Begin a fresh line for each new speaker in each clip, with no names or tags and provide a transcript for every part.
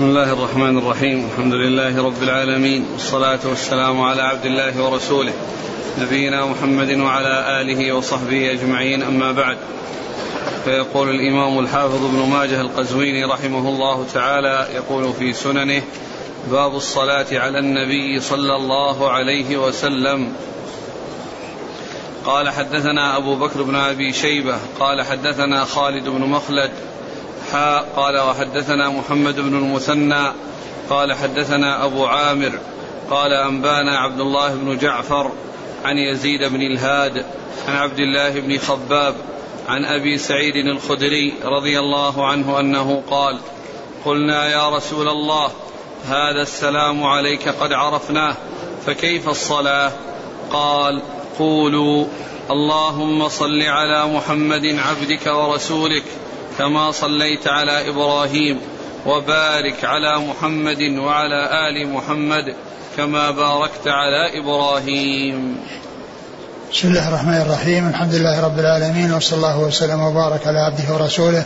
بسم الله الرحمن الرحيم. الحمد لله رب العالمين. والصلاة والسلام على عبد الله ورسوله. نبينا محمد وعلى آله وصحبه أجمعين. أما بعد فيقول الإمام الحافظ ابن ماجه القزويني رحمه الله تعالى يقول في سننه باب الصلاة على النبي صلى الله عليه وسلم. قال حدثنا أبو بكر بن أبي شيبة قال حدثنا خالد بن مخلد حاء قال وحدثنا محمد بن المثنى قال حدثنا أبو عامر قال أنبانا عبد الله بن جعفر عن يزيد بن الهاد عن عبد الله بن خباب عن أبي سعيد الخدري رضي الله عنه أنه قال قلنا يا رسول الله هذا السلام عليك قد عرفناه فكيف الصلاة؟ قال قولوا اللهم صل على محمد عبدك ورسولك كما صليت على إبراهيم وبارك على محمد وعلى آل محمد كما باركت على إبراهيم.
بسم الله الرحمن الرحيم. الحمد لله رب العالمين وصلى الله وسلم وبارك على عبده ورسوله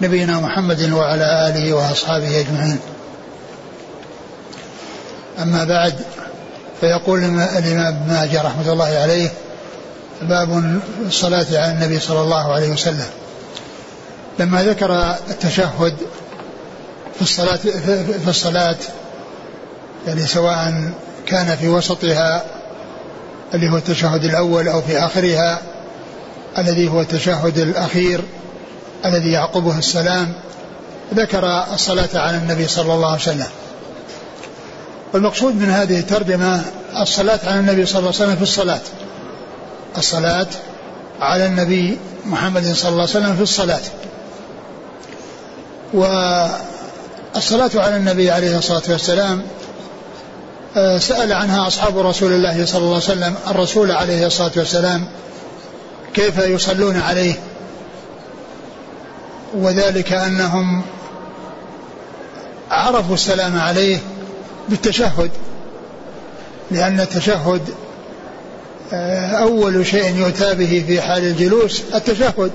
نبينا محمد وعلى آله وأصحابه أجمعين. أما بعد فيقول الإمام ابن ماجه رحمة الله عليه باب الصلاة على النبي صلى الله عليه وسلم. لما ذكر التشهد في الصلاة في الصلاة يعني سواء كان في وسطها اللي هو التشهد الأول أو في آخرها الذي هو التشهد الأخير الذي يعقبه السلام ذكر الصلاة على النبي صلى الله عليه وسلم. والمقصود من هذه الترجمة الصلاة على النبي صلى الله عليه وسلم في الصلاة. الصلاة على النبي محمد صلى الله عليه وسلم في الصلاة. والصلاة على النبي عليه الصلاة والسلام آه، سأل عنها أصحاب رسول الله صلى الله عليه وسلم الرسول عليه الصلاة والسلام كيف يصلون عليه؟ وذلك أنهم عرفوا السلام عليه بالتشهد لأن التشهد آه، أول شيء يؤتى به في حال الجلوس التشهد.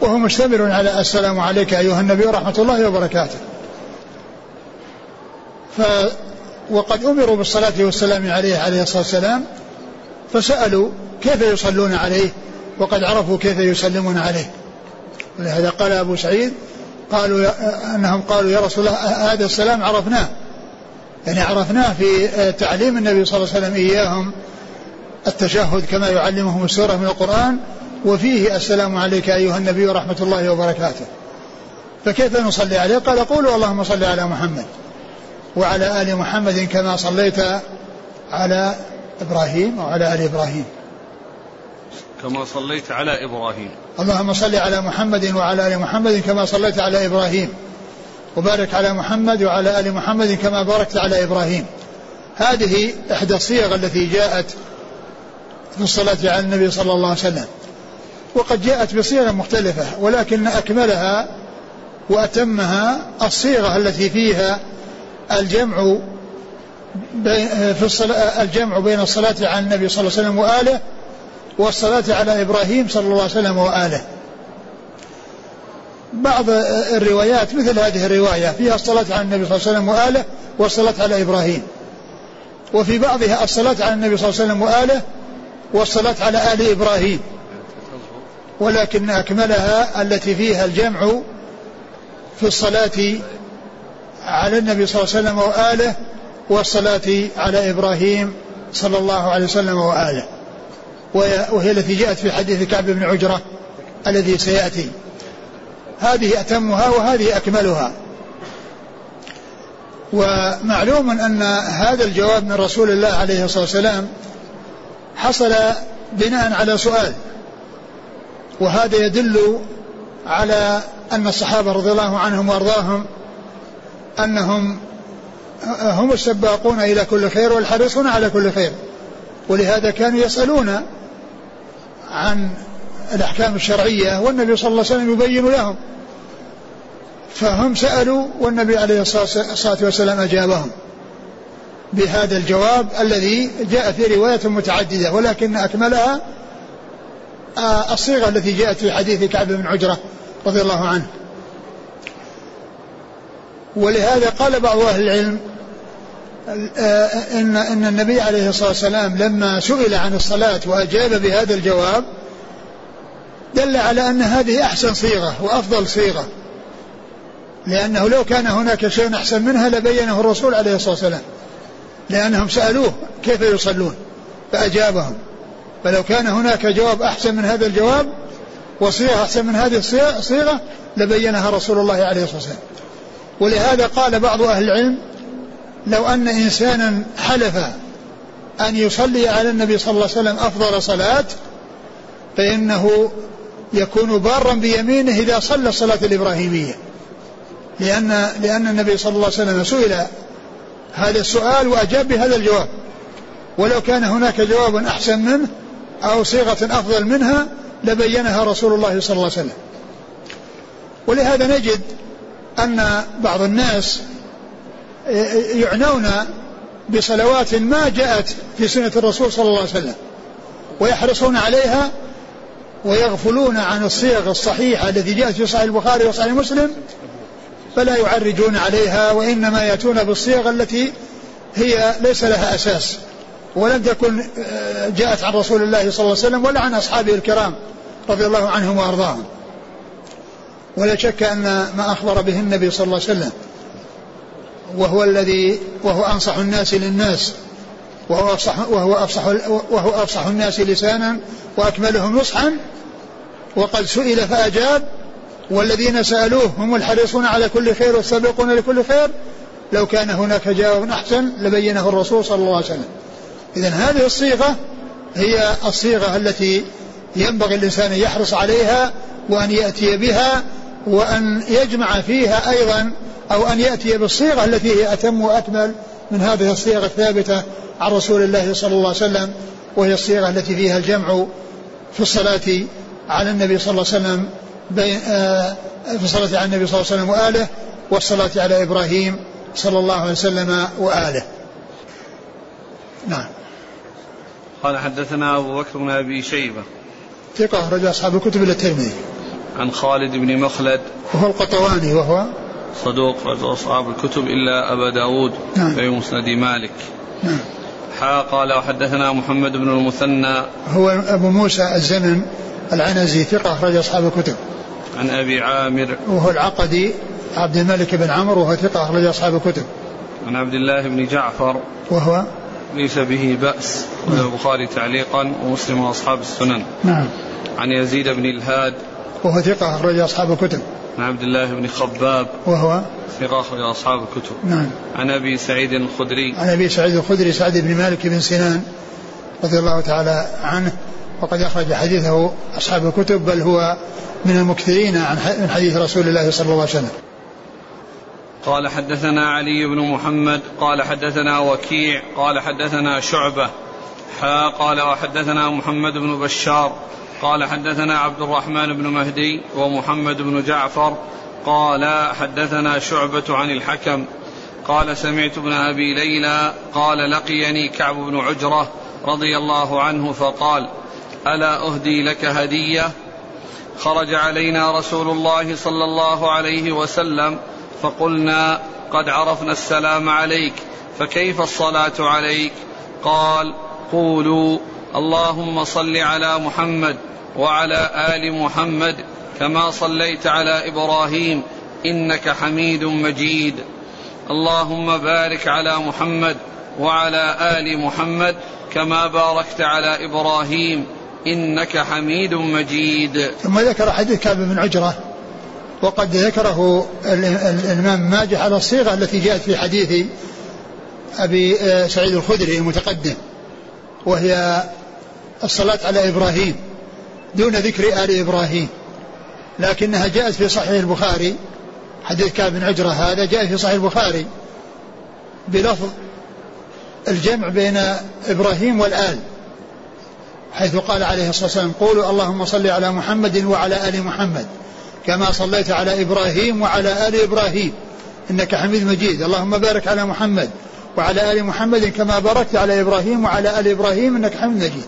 وهو مشتمل على السلام عليك أيها النبي ورحمة الله وبركاته. ف وقد أمروا بالصلاة والسلام عليه عليه الصلاة والسلام فسألوا كيف يصلون عليه وقد عرفوا كيف يسلمون عليه. ولهذا قال أبو سعيد قالوا أنهم قالوا يا رسول الله هذا السلام عرفناه. يعني عرفناه في تعليم النبي صلى الله عليه وسلم إياهم التشهد كما يعلمهم السورة من القرآن وفيه السلام عليك أيها النبي ورحمة الله وبركاته. فكيف نصلي عليه؟ قال قولوا اللهم صل على محمد وعلى آل محمد كما صليت على إبراهيم وعلى آل إبراهيم.
كما صليت على إبراهيم.
اللهم صل على محمد وعلى آل محمد كما صليت على إبراهيم. وبارك على محمد وعلى آل محمد كما باركت على إبراهيم. هذه إحدى الصيغ التي جاءت في الصلاة على النبي صلى الله عليه وسلم. وقد جاءت بصيغ مختلفة ولكن أكملها وأتمها الصيغة التي فيها الجمع في الصلاة الجمع بين الصلاة على النبي صلى الله عليه وسلم وآله والصلاة على إبراهيم صلى الله عليه وسلم وآله. بعض الروايات مثل هذه الرواية فيها الصلاة على النبي صلى الله عليه وسلم وآله والصلاة على إبراهيم. وفي بعضها الصلاة على النبي صلى الله عليه وسلم وآله والصلاة على آل إبراهيم. ولكن أكملها التي فيها الجمع في الصلاة على النبي صلى الله عليه وسلم وآله والصلاة على إبراهيم صلى الله عليه وسلم وآله. وهي التي جاءت في حديث كعب بن عجرة الذي سيأتي. هذه أتمها وهذه أكملها. ومعلوم أن هذا الجواب من رسول الله عليه الصلاة والسلام حصل بناء على سؤال. وهذا يدل على أن الصحابة رضي الله عنهم وأرضاهم أنهم هم السباقون إلى كل خير والحريصون على كل خير. ولهذا كانوا يسألون عن الأحكام الشرعية والنبي صلى الله عليه وسلم يبين لهم. فهم سألوا والنبي عليه الصلاة والسلام أجابهم بهذا الجواب الذي جاء في رواية متعددة ولكن أكملها الصيغة التي جاءت في حديث كعب بن عجرة رضي الله عنه. ولهذا قال بعض أهل العلم آه، إن إن النبي عليه الصلاة والسلام لما سئل عن الصلاة وأجاب بهذا الجواب دل على أن هذه أحسن صيغة وأفضل صيغة. لأنه لو كان هناك شيء أحسن منها لبينه الرسول عليه الصلاة والسلام. لأنهم سألوه كيف يصلون فأجابهم. فلو كان هناك جواب أحسن من هذا الجواب وصيغة أحسن من هذه الصيغة لبينها رسول الله عليه الصلاة والسلام. ولهذا قال بعض أهل العلم لو أن إنسانا حلف أن يصلي على النبي صلى الله عليه وسلم أفضل صلاة فإنه يكون بارا بيمينه إذا صلى الصلاة الإبراهيمية. لأن لأن النبي صلى الله عليه وسلم سئل هذا السؤال وأجاب بهذا الجواب. ولو كان هناك جواب أحسن منه أو صيغة أفضل منها لبينها رسول الله صلى الله عليه وسلم. ولهذا نجد أن بعض الناس يعنون بصلوات ما جاءت في سنة الرسول صلى الله عليه وسلم ويحرصون عليها ويغفلون عن الصيغ الصحيحة التي جاءت في صحيح البخاري وصحيح مسلم فلا يعرجون عليها وإنما يأتون بالصيغ التي هي ليس لها أساس. ولم تكن آه، جاءت عن رسول الله صلى الله عليه وسلم ولا عن أصحابه الكرام رضي الله عنهم وأرضاهم. ولا شك أن ما أخبر به النبي صلى الله عليه وسلم وهو الذي وهو أنصح الناس للناس وهو أفصح وهو أفصح وهو أفصح الناس لسانا وأكملهم نصحا وقد سئل فأجاب والذين سألوه هم الحريصون على كل خير والسابقون لكل خير لو كان هناك جواب أحسن لبينه الرسول صلى الله عليه وسلم. إذا هذه الصيغة هي الصيغة التي ينبغي الإنسان أن يحرص عليها وأن يأتي بها وأن يجمع فيها أيضا أو أن يأتي بالصيغة التي هي أتم وأكمل من هذه الصيغ الثابتة عن رسول الله صلى الله عليه وسلم وهي الصيغة التي فيها الجمع في الصلاة على النبي صلى الله عليه وسلم آه، في الصلاة على النبي صلى الله عليه وسلم وآله والصلاة على إبراهيم صلى الله عليه وسلم وآله. نعم.
قال حدثنا أبو بكر بن أبي شيبة.
ثقة أخرج أصحاب الكتب إلى الترمذي.
عن خالد بن مخلد.
وهو القطواني وهو
صدوق أصحاب الكتب إلا أبا داود نعم. في مسند مالك. نعم. حا قال وحدثنا محمد بن المثنى.
هو أبو موسى الزمن العنزي ثقة أخرج أصحاب الكتب.
عن أبي عامر.
وهو العقدي عبد الملك بن عمرو وهو ثقة أخرج أصحاب الكتب.
عن عبد الله بن جعفر.
وهو
ليس به بأس. البخاري تعليقا ومسلم وأصحاب السنن.
نعم.
عن يزيد بن الهاد.
وهو ثقة أخرج أصحاب الكتب.
عن عبد الله بن خباب.
وهو؟
ثقة أخرج أصحاب الكتب.
نعم.
عن أبي سعيد الخدري.
عن أبي سعيد الخدري سعد بن مالك بن سنان رضي الله تعالى عنه وقد أخرج حديثه أصحاب الكتب بل هو من المكثرين عن حديث رسول الله صلى الله عليه وسلم.
قال حدثنا علي بن محمد قال حدثنا وكيع قال حدثنا شعبة حا قال وحدثنا محمد بن بشار قال حدثنا عبد الرحمن بن مهدي ومحمد بن جعفر قال حدثنا شعبة عن الحكم قال سمعت ابن أبي ليلى قال لقيني كعب بن عجرة رضي الله عنه فقال ألا أهدي لك هدية؟ خرج علينا رسول الله صلى الله عليه وسلم فقلنا قد عرفنا السلام عليك فكيف الصلاة عليك؟ قال قولوا اللهم صل على محمد وعلى آل محمد كما صليت على إبراهيم إنك حميد مجيد. اللهم بارك على محمد وعلى آل محمد كما باركت على إبراهيم إنك حميد مجيد.
ثم ذكر حديث كعب بن عجرة وقد ذكره الإمام ماجه على الصيغة التي جاءت في حديث أبي آه، سعيد الخدري المتقدم وهي الصلاة على إبراهيم دون ذكر آل إبراهيم لكنها جاءت في صحيح البخاري حديث كعب بن عجرة هذا جاء في صحيح البخاري بلفظ الجمع بين إبراهيم والآل حيث قال عليه الصلاة والسلام قولوا اللهم صل على محمد وعلى آل محمد. كما صليت على إبراهيم وعلى آل إبراهيم. إنك حميد مجيد. اللهم بارك على محمد وعلى آل محمد كما باركت على إبراهيم وعلى آل إبراهيم. إنك حميد مجيد.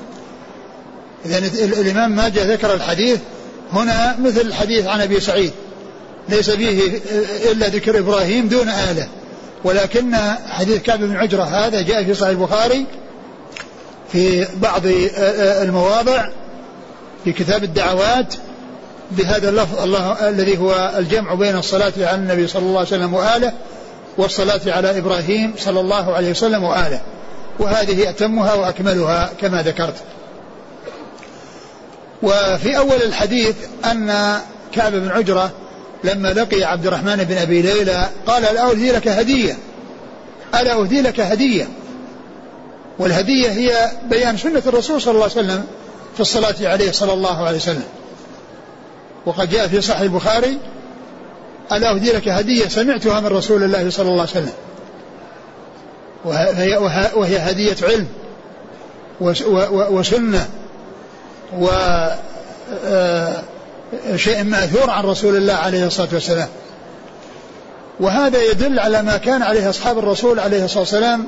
إذا الإمام ماجه ذكر الحديث. هنا مثل الحديث عن أبي سعيد. ليس فيه إلا ذكر إبراهيم دون آله. ولكن حديث كعب بن عجرة هذا جاء في صحيح البخاري في بعض المواضع في كتاب الدعوات. بهذا اللفظ الله الذي هو الجمع بين الصلاة على النبي صلى الله عليه وسلم وآله والصلاة على إبراهيم صلى الله عليه وسلم وآله. وهذه أتمها وأكملها كما ذكرت. وفي أول الحديث أن كعب بن عجرة لما لقي عبد الرحمن بن أبي ليلى قال ألا أهدي لك هدية ألا أهدي لك هدية. والهدية هي بيان سنة الرسول صلى الله عليه وسلم في الصلاة عليه صلى الله عليه وسلم. وقد جاء في صحيح البخاري ألا أهدي لك هدية سمعتها من رسول الله صلى الله عليه وسلم. وهي, وهي هدية علم وسنة وشيء آه، مأثور عن رسول الله عليه الصلاة والسلام. وهذا يدل على ما كان عليه أصحاب الرسول عليه الصلاة والسلام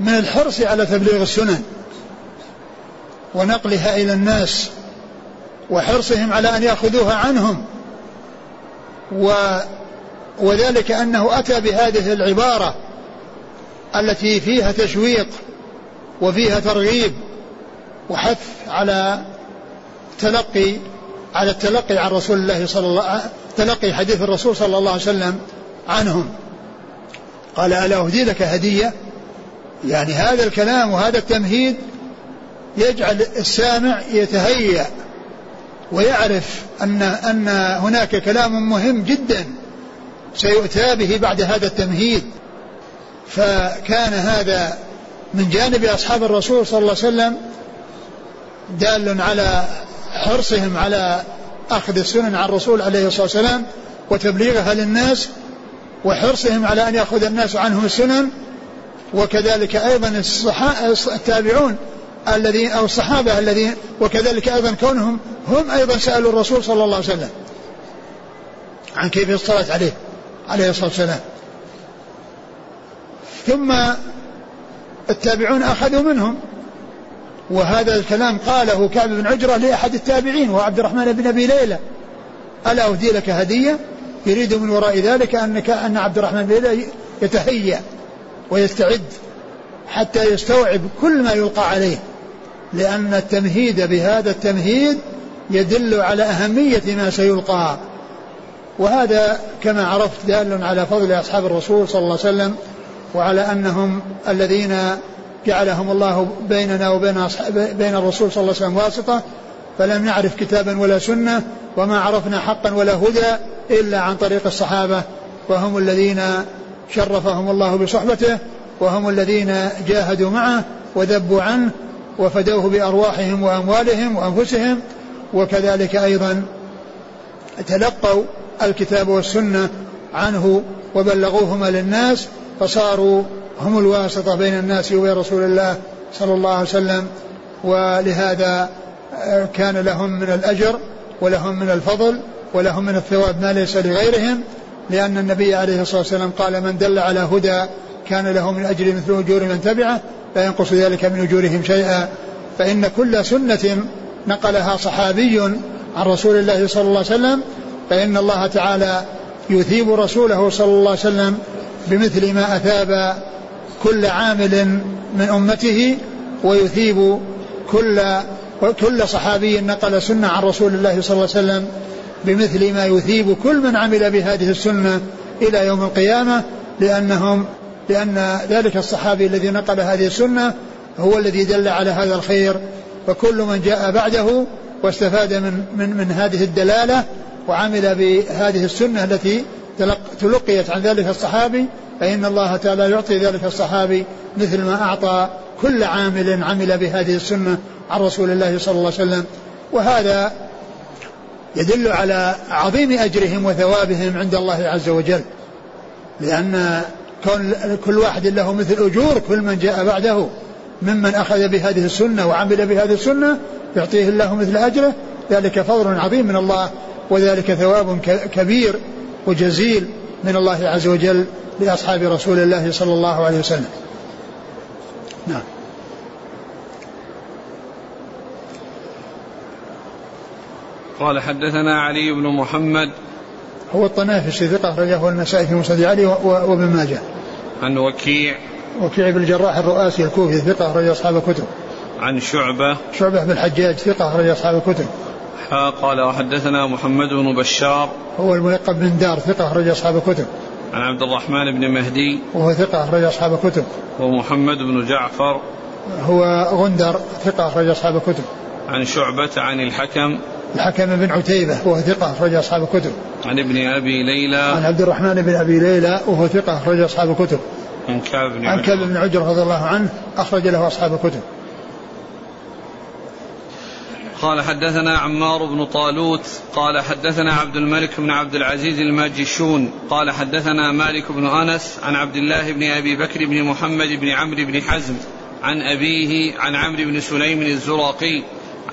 من الحرص على تبليغ السنن ونقلها إلى الناس وحرصهم على أن يأخذوها عنهم. و وذلك أنه أتى بهذه العبارة التي فيها تشويق وفيها ترغيب وحث على تلقي على التلقي عن رسول الله صلى الله تلقي حديث الرسول صلى الله عليه وسلم عنهم. قال ألا أهدي لك هدية؟ يعني هذا الكلام وهذا التمهيد يجعل السامع يتهيأ ويعرف أن أن هناك كلام مهم جدا سيؤتى به بعد هذا التمهيد. فكان هذا من جانب أصحاب الرسول صلى الله عليه وسلم دال على حرصهم على أخذ السنن عن الرسول عليه الصلاة والسلام وتبليغها للناس وحرصهم على أن يأخذ الناس عنهم السنن. وكذلك أيضا التابعون الذين أو الصحابة الذين وكذلك أيضا كونهم هم أيضا سألوا الرسول صلى الله عليه وسلم عن كيف الصلاة عليه عليه الصلاة والسلام. ثم التابعون أخذوا منهم وهذا الكلام قاله كعب بن عجرة لأحد التابعين وهو عبد الرحمن بن أبي ليلى. ألا أهدي لك هدية؟ يريد من وراء ذلك أنك أن عبد الرحمن بن ليلى يتهيأ ويستعد حتى يستوعب كل ما يلقى عليه لأن التمهيد بهذا التمهيد يدل على أهمية ما سيلقى. وهذا كما عرفت دال على فضل أصحاب الرسول صلى الله عليه وسلم وعلى أنهم الذين جعلهم الله بيننا وبين بين الرسول صلى الله عليه وسلم واسطة فلم نعرف كتابا ولا سنة وما عرفنا حقا ولا هدى إلا عن طريق الصحابة وهم الذين شرفهم الله بصحبته وهم الذين جاهدوا معه وذبوا عنه وفدوه بأرواحهم وأموالهم وأنفسهم وكذلك أيضا تلقوا الكتاب والسنة عنه وبلغوهما للناس فصاروا هم الواسطة بين الناس وبين رسول الله صلى الله عليه وسلم ولهذا آه، كان لهم من الأجر ولهم من الفضل ولهم من الثواب ما ليس لغيرهم لأن النبي عليه الصلاة والسلام قال من دل على هدى كان له من أجر مثل أجور من تبعه لا ينقص ذلك من أجورهم شيئا. فإن كل سنة نقلها صحابي عن رسول الله صلى الله عليه وسلم فإن الله تعالى يثيب رسوله صلى الله عليه وسلم بمثل ما أثاب كل عامل من أمته ويثيب كل كل صحابي نقل سنة عن رسول الله صلى الله عليه وسلم بمثل ما يثيب كل من عمل بهذه السنة إلى يوم القيامة لأنهم لأن ذلك الصحابي الذي نقل هذه السنة هو الذي دل على هذا الخير. فكل من جاء بعده واستفاد من من من هذه الدلالة وعمل بهذه السنة التي تلقيت عن ذلك الصحابي فإن الله تعالى يعطي ذلك الصحابي مثل ما أعطى كل عامل عمل بهذه السنة عن رسول الله صلى الله عليه وسلم. وهذا يدل على عظيم أجرهم وثوابهم عند الله عز وجل لأن كل واحد له مثل أجور كل من جاء بعده. ممن أخذ بهذه السنة وعمل بهذه السنة يعطيه الله مثل أجره. ذلك فضل عظيم من الله وذلك ثواب كبير وجزيل من الله عز وجل لأصحاب رسول الله صلى الله عليه وسلم. نعم.
قال حدثنا علي بن محمد.
هو الطنافسي ثقة أخرجه النسائي في مسند علي وابن ماجه.
عن وكيع
وكيع بن الجراح الرؤاسي الكوفي ثقة أخرج أصحاب الكتب.
عن شعبة.
شعبة بن الحجاج ثقة أخرج أصحاب الكتب.
قال وحدثنا محمد بن بشار.
هو الملقب بن دار ثقة أخرج أصحاب الكتب.
عن عبد الرحمن بن مهدي.
وهو ثقة أخرج أصحاب الكتب.
ومحمد بن جعفر.
هو غندر ثقة أخرج أصحاب الكتب.
عن شعبة عن الحكم.
الحكم بن عتيبة وهو ثقة أخرج أصحاب الكتب.
عن ابن أبي ليلى.
عن عبد الرحمن بن أبي ليلى وهو ثقة أخرج أصحاب الكتب.
عن كعب بن
عن كعب بن عجر رضي الله عنه أخرج له أصحاب الكتب.
قال حدثنا عمار بن طالوت قال حدثنا عبد الملك بن عبد العزيز الماجشون قال حدثنا مالك بن أنس عن عبد الله بن أبي بكر بن محمد بن عمرو بن حزم عن أبيه عن عمرو بن سليم الزرقي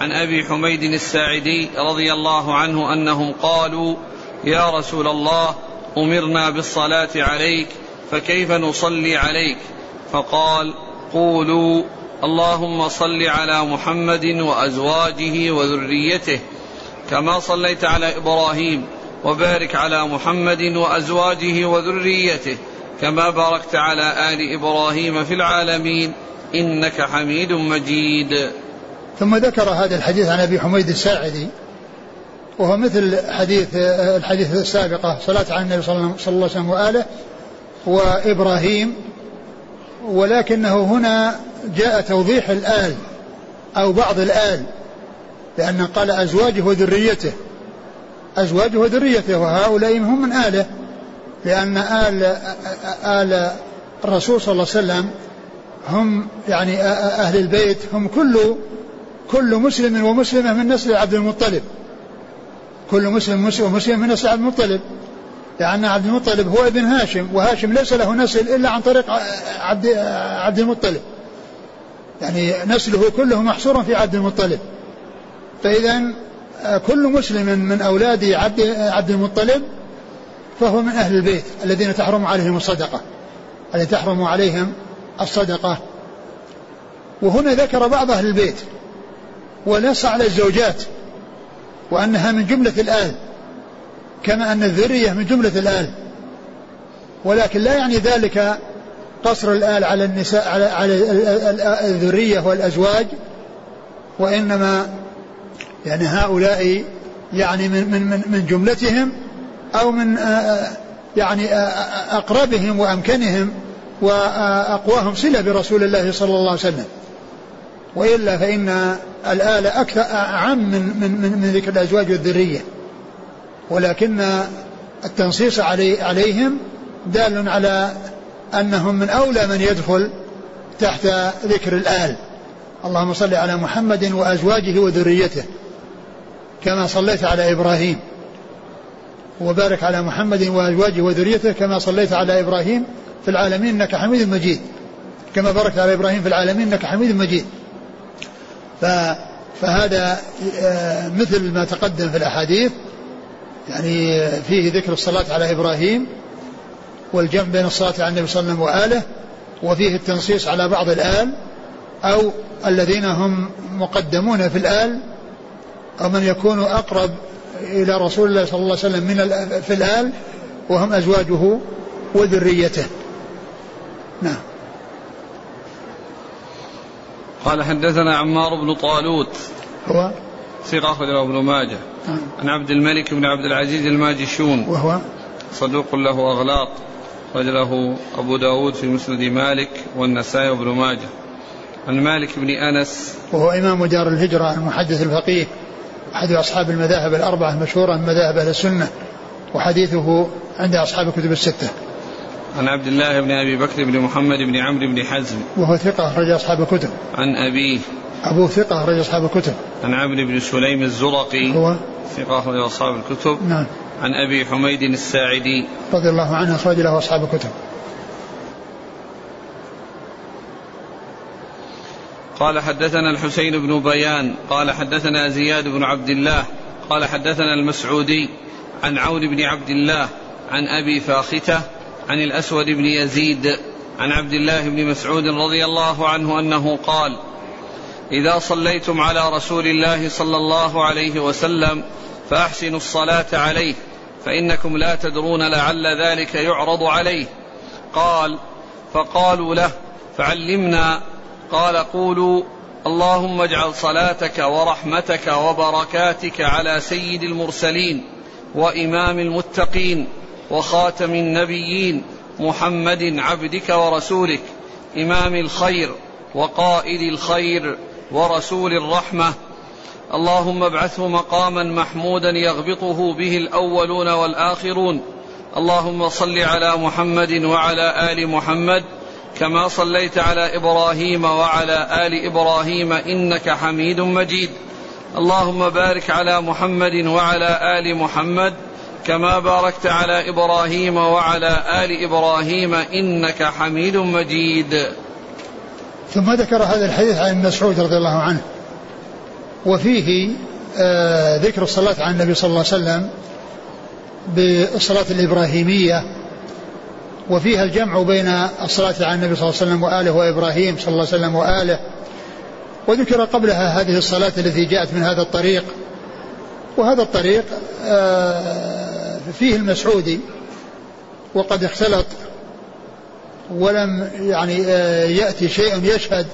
عن أبي حميد الساعدي رضي الله عنه أنهم قالوا يا رسول الله أمرنا بالصلاة عليك فكيف نصلي عليك؟ فقال قولوا اللهم صل على محمد وأزواجه وذريته كما صليت على إبراهيم وبارك على محمد وأزواجه وذريته كما باركت على آل إبراهيم في العالمين إنك حميد مجيد.
ثم ذكر هذا الحديث عن أبي حميد الساعدي وهو مثل حديث الحديث السابقة صلاة على النبي صلى الله عليه وسلم وآله وابراهيم ولكنه هنا جاء توضيح الآل أو بعض الآل لأن قال أزواجه وذريته. أزواجه وذريته وهؤلاء هم من آله لأن آل آل الرسول صلى الله عليه وسلم هم يعني أهل البيت هم كل كل مسلم ومسلمة من نسل عبد المطلب. كل مسلم ومسلم من نسل عبد المطلب. لأن عبد المطلب هو ابن هاشم وهاشم ليس له نسل إلا عن طريق عبد عبد المطلب. يعني نسله كله محصور في عبد المطلب. فإذا كل مسلم من أولاد عبد عبد المطلب فهو من أهل البيت الذين تحرم عليهم الصدقة الذين تحرم عليهم الصدقة. وهنا ذكر بعض أهل البيت ونص على الزوجات وأنها من جملة الآل كما أن الذرية من جملة الآل. ولكن لا يعني ذلك قصر الآل على النساء على على الذرية والأزواج وإنما يعني هؤلاء يعني من من من, من جملتهم أو من يعني أقربهم وأمكنهم وأقواهم صلة برسول الله صلى الله عليه وسلم. وإلا فإن الآل أكثر أعم من من من, ذكر الأزواج والذرية. ولكن التنصيص علي عليهم دال على أنهم من أولى من يدخل تحت ذكر الآل. اللهم صل على محمد وأزواجه وذريته كما صليت على إبراهيم. وبارك على محمد وأزواجه وذريته كما صليت على إبراهيم في العالمين إنك حميد مجيد. كما باركت على إبراهيم في العالمين إنك حميد مجيد. فهذا آه، مثل ما تقدم في الأحاديث. يعني فيه ذكر الصلاة على إبراهيم والجمع بين الصلاة على النبي صلى الله عليه وسلم وآله وفيه التنصيص على بعض الآل أو الذين هم مقدمون في الآل أو من يكون أقرب إلى رسول الله صلى الله عليه وسلم من في الآل وهم أزواجه وذريته. نعم.
قال حدثنا عمار بن طالوت.
هو؟
ثقة أخرجه ابن ماجه. نعم. عن عبد الملك بن عبد العزيز الماجشون.
وهو؟
صدوق له أغلاط. رجله أبو داود في مسند مالك والنسائي وابن ماجه. عن مالك بن أنس.
وهو إمام دار الهجرة المحدث الفقيه. أحد أصحاب المذاهب الأربعة المشهورة من مذاهب أهل السنة. وحديثه عند أصحاب الكتب الستة.
عن عبد الله بن أبي بكر بن محمد بن عمرو بن حزم.
وهو ثقة أخرج أصحاب الكتب.
عن أبيه.
أبو ثقة أخرج أصحاب الكتب.
عن عمرو بن سليم الزرقي
هو؟
ثقة أخرج أصحاب الكتب.
نعم.
عن أبي حميد الساعدي.
رضي الله عنه أخرج له أصحاب الكتب.
قال حدثنا الحسين بن بيان قال حدثنا زياد بن عبد الله قال حدثنا المسعودي عن عون بن عبد الله عن أبي فاختة عن الأسود بن يزيد عن عبد الله بن مسعود رضي الله عنه أنه قال إذا صليتم على رسول الله صلى الله عليه وسلم فأحسنوا الصلاة عليه فإنكم لا تدرون لعل ذلك يعرض عليه. قال فقالوا له فعلمنا. قال قولوا اللهم اجعل صلاتك ورحمتك وبركاتك على سيد المرسلين وإمام المتقين وخاتم النبيين محمد عبدك ورسولك إمام الخير وقائد الخير. ورسول الرحمة. اللهم ابعثه مقاما محمودا يغبطه به الأولون والآخرون. اللهم صل على محمد وعلى آل محمد كما صليت على إبراهيم وعلى آل إبراهيم إنك حميد مجيد. اللهم بارك على محمد وعلى آل محمد كما باركت على إبراهيم وعلى آل إبراهيم إنك حميد مجيد.
ثم ذكر هذا الحديث عن مسعود رضي الله عنه. وفيه آه ذكر الصلاة على النبي صلى الله عليه وسلم بالصلاة الإبراهيمية وفيها الجمع بين الصلاة على النبي صلى الله عليه وسلم وآله وإبراهيم صلى الله عليه وسلم وآله. وذكر قبلها هذه الصلاة التي جاءت من هذا الطريق. وهذا الطريق آه، فيه المسعودي وقد اختلط ولم يعني آه، يأتي شيء يشهد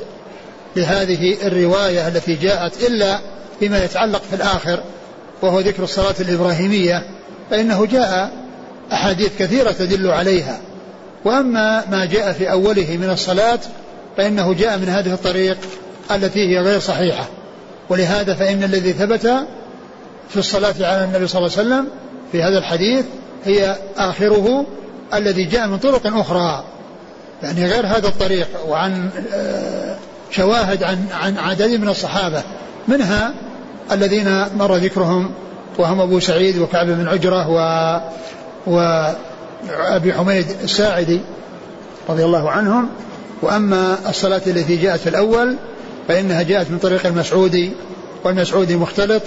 لهذه الرواية التي جاءت إلا فيما يتعلق في الآخر وهو ذكر الصلاة الإبراهيمية فإنه جاء أحاديث كثيرة تدل عليها. وأما ما جاء في أوله من الصلاة فإنه جاء من هذه الطريق التي هي غير صحيحة. ولهذا فإن الذي ثبت في الصلاة على النبي صلى الله عليه وسلم في هذا الحديث هي آخره الذي جاء من طرق أخرى. يعني غير هذا الطريق وعن آه، شواهد عن عن عدد من الصحابة منها الذين مر ذكرهم وهم أبو سعيد وكعب بن عجرة و وأبي حميد الساعدي رضي الله عنهم. وأما الصلاة التي جاءت في الأول فإنها جاءت من طريق المسعودي والمسعودي مختلط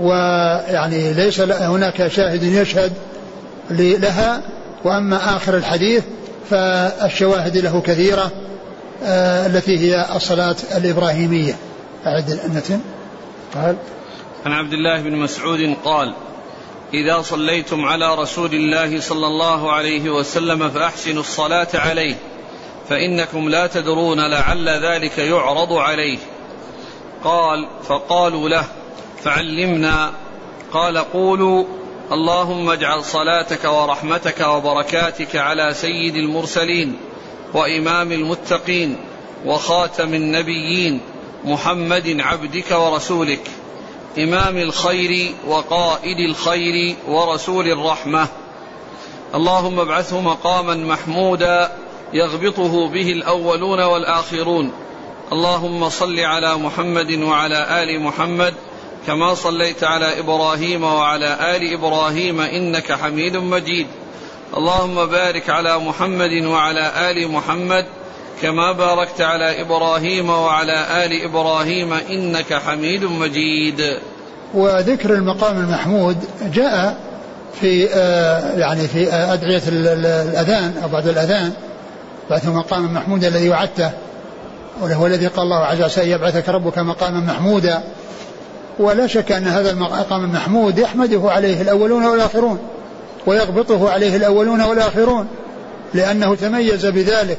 ويعني ليس هناك شاهد يشهد لها. وأما آخر الحديث فالشواهد له كثيرة آه التي هي الصلاة الإبراهيمية. أعد النتن
قال عن عبد الله بن مسعود قال إذا صليتم على رسول الله صلى الله عليه وسلم فأحسنوا الصلاة عليه فإنكم لا تدرون لعل ذلك يعرض عليه. قال فقالوا له فعلمنا. قال قولوا اللهم اجعل صلاتك ورحمتك وبركاتك على سيد المرسلين وإمام المتقين وخاتم النبيين محمد عبدك ورسولك إمام الخير وقائد الخير ورسول الرحمة. اللهم ابعثه مقاما محمودا يغبطه به الأولون والآخرون. اللهم صل على محمد وعلى آل محمد كما صليت على إبراهيم وعلى آل إبراهيم إنك حميد مجيد اللهم بارك على محمد وعلى آل محمد كما باركت على إبراهيم وعلى آل إبراهيم إنك حميد مجيد.
وذكر المقام المحمود جاء في آه، يعني في آه، أدعية الأذان أو بعد الأذان بعث مقاما محمودا الذي وعدته وهو الذي قال الله عز وجل يبعثك ربك مقاما محمودا ولا شك أن هذا المقام المحمود يحمده عليه الأولون والآخرون ويغبطه عليه الأولون والآخرون لأنه تميز بذلك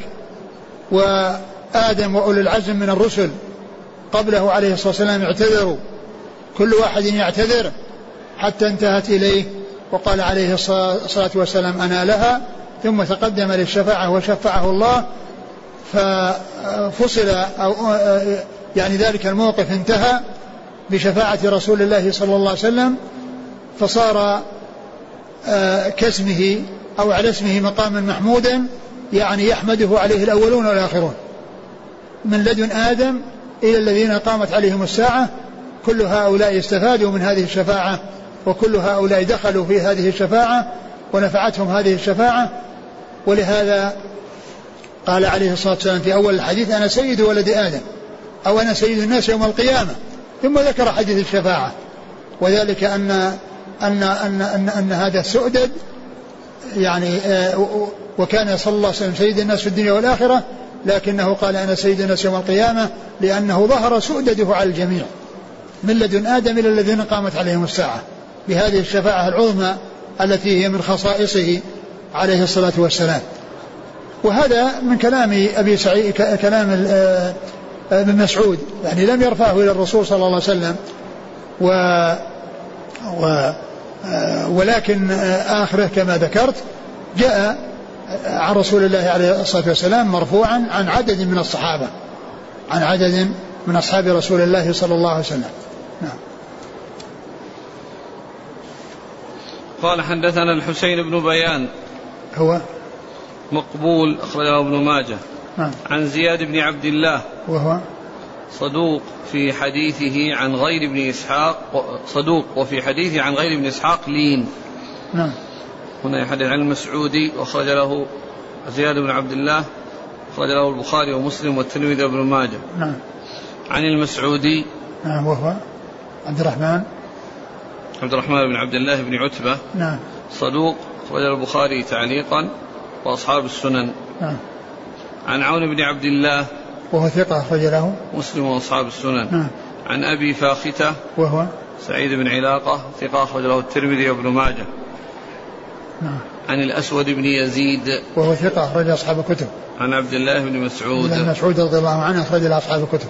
وآدم وأولي العزم من الرسل قبله عليه الصلاة والسلام اعتذروا كل واحد يعتذر حتى انتهت إليه وقال عليه الصلاة والسلام أنا لها ثم تقدم للشفاعة وشفعه الله ففصل أو يعني ذلك الموقف انتهى بشفاعة رسول الله صلى الله عليه وسلم فصار آه، كاسمه أو على اسمه مقاما محمودا يعني يحمده عليه الأولون والآخرون. من لدن آدم إلى الذين قامت عليهم الساعة كل هؤلاء استفادوا من هذه الشفاعة وكل هؤلاء دخلوا في هذه الشفاعة ونفعتهم هذه الشفاعة. ولهذا قال عليه الصلاة والسلام في أول الحديث أنا سيد ولد آدم أو أنا سيد الناس يوم القيامة. ثم ذكر حديث الشفاعة. وذلك أن أن أن أن, أن هذا السؤدد يعني آه، وكان صلى الله عليه وسلم سيد الناس في الدنيا والآخرة لكنه قال أنا سيد الناس يوم القيامة لأنه ظهر سؤدده على الجميع من لدن آدم إلى الذين قامت عليهم الساعة. بهذه الشفاعة العظمى التي هي من خصائصه عليه الصلاة والسلام. وهذا من كلام أبي سعيد كلام آه، ابن مسعود. يعني لم يرفعه إلى الرسول صلى الله عليه وسلم. و, و آه، ولكن آخره كما ذكرت جاء عن رسول الله عليه الصلاة والسلام مرفوعا عن عدد من الصحابة. عن عدد من أصحاب رسول الله صلى الله عليه وسلم. نعم.
قال حدثنا الحسين بن بيان.
هو؟
مقبول أخرجه ابن ماجه.
نعم.
عن زياد بن عبد الله.
وهو؟
صدوق في حديثه عن غير ابن إسحاق صدوق وفي حديثه عن غير ابن إسحاق لين.
نعم.
هنا يحدث عن المسعودي وأخرج له زياد بن عبد الله أخرج له البخاري ومسلم والترمذي وابن ماجه.
نعم.
عن المسعودي.
نعم وهو؟ عبد الرحمن.
عبد الرحمن بن عبد الله بن عتبة.
نعم.
صدوق أخرج البخاري تعليقا وأصحاب السنن.
نعم.
عن عون بن عبد الله
وهو ثقة أخرج له.
مسلم وأصحاب السنن.
نعم.
عن أبي فاختة
وهو
سعيد بن علاقة ثقة أخرج له الترمذي وابن ماجه.
نعم.
عن الأسود بن يزيد
وهو ثقة أخرج أصحاب الكتب.
عن عبد الله بن مسعود.
ابن مسعود رضي الله عنه أخرج له أصحاب الكتب.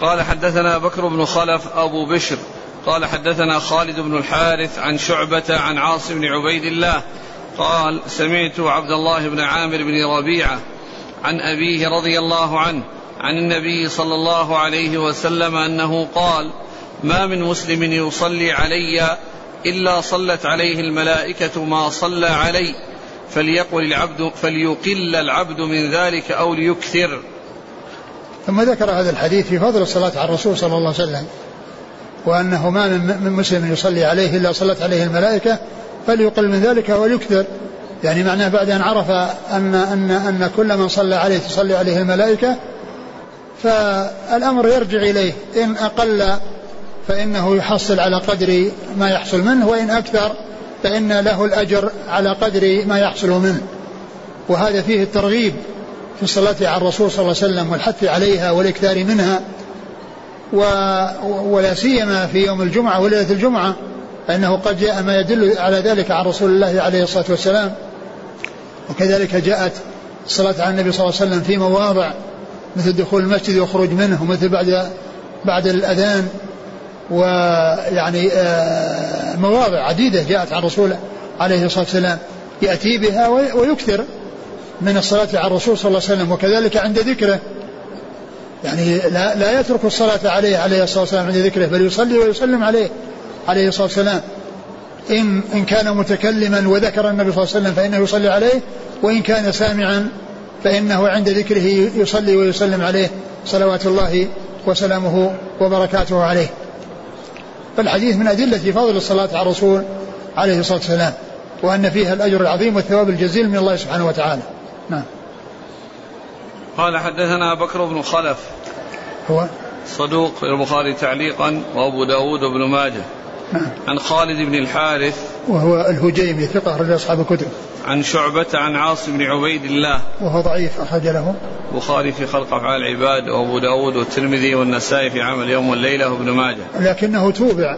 قال حدثنا بكر بن خلف أبو بشر قال حدثنا خالد بن الحارث عن شعبة عن عاصم بن عبيد الله قال سمعت عبد الله بن عامر بن ربيعة عن أبيه رضي الله عنه عن النبي صلى الله عليه وسلم أنه قال ما من مسلم يصلي علي إلا صلت عليه الملائكة ما صلى علي فليقل العبد فليقل العبد من ذلك أو ليكثر.
ثم ذكر هذا الحديث في فضل الصلاة على الرسول صلى الله عليه وسلم. وأنه ما من مسلم يصلي عليه إلا صلت عليه الملائكة فليقل من ذلك وليكثر. يعني معناه بعد أن عرف أن أن أن كل من صلى عليه تصلي عليه الملائكة فالأمر يرجع إليه. إن أقل فإنه يحصل على قدر ما يحصل منه وإن أكثر فإن له الأجر على قدر ما يحصل منه. وهذا فيه الترغيب في الصلاة على الرسول صلى الله عليه وسلم والحث عليها والإكثار منها. ولا سيما في يوم الجمعة وليلة الجمعة فإنه قد جاء ما يدل على ذلك عن رسول الله عليه الصلاة والسلام. وكذلك جاءت الصلاة على النبي صلى الله عليه وسلم في مواضع مثل دخول المسجد والخروج منه ومثل بعد بعد الأذان. ويعني آه، مواضع عديدة جاءت عن الرسول عليه الصلاة والسلام. يأتي بها ويكثر من الصلاة على الرسول صلى الله عليه وسلم. وكذلك عند ذكره يعني لا, لا يترك الصلاة عليه عليه الصلاة والسلام عند ذكره بل يصلي ويسلم عليه عليه الصلاة والسلام. إن, إن كان متكلما وذكر النبي صلى الله عليه وسلم فإنه يصلي عليه وإن كان سامعا فإنه عند ذكره يصلي ويسلم عليه. صلوات الله وسلامه وبركاته عليه. فالحديث من أدلة فضل الصلاة على الرسول عليه الصلاة والسلام وأن فيها الأجر العظيم والثواب الجزيل من الله سبحانه وتعالى. نعم.
قال حدثنا بكر بن خلف.
هو؟
صدوق البخاري تعليقا وأبو داود وابن ماجه.
نعم.
عن خالد بن الحارث.
وهو الهجيمي ثقة رجل أصحاب الكتب.
عن شعبة عن عاصم بن عبيد الله.
وهو ضعيف أخرج له.
البخاري في خلق أفعال العباد وأبو داود والترمذي والنسائي في عمل يوم والليلة وابن ماجه.
لكنه توبع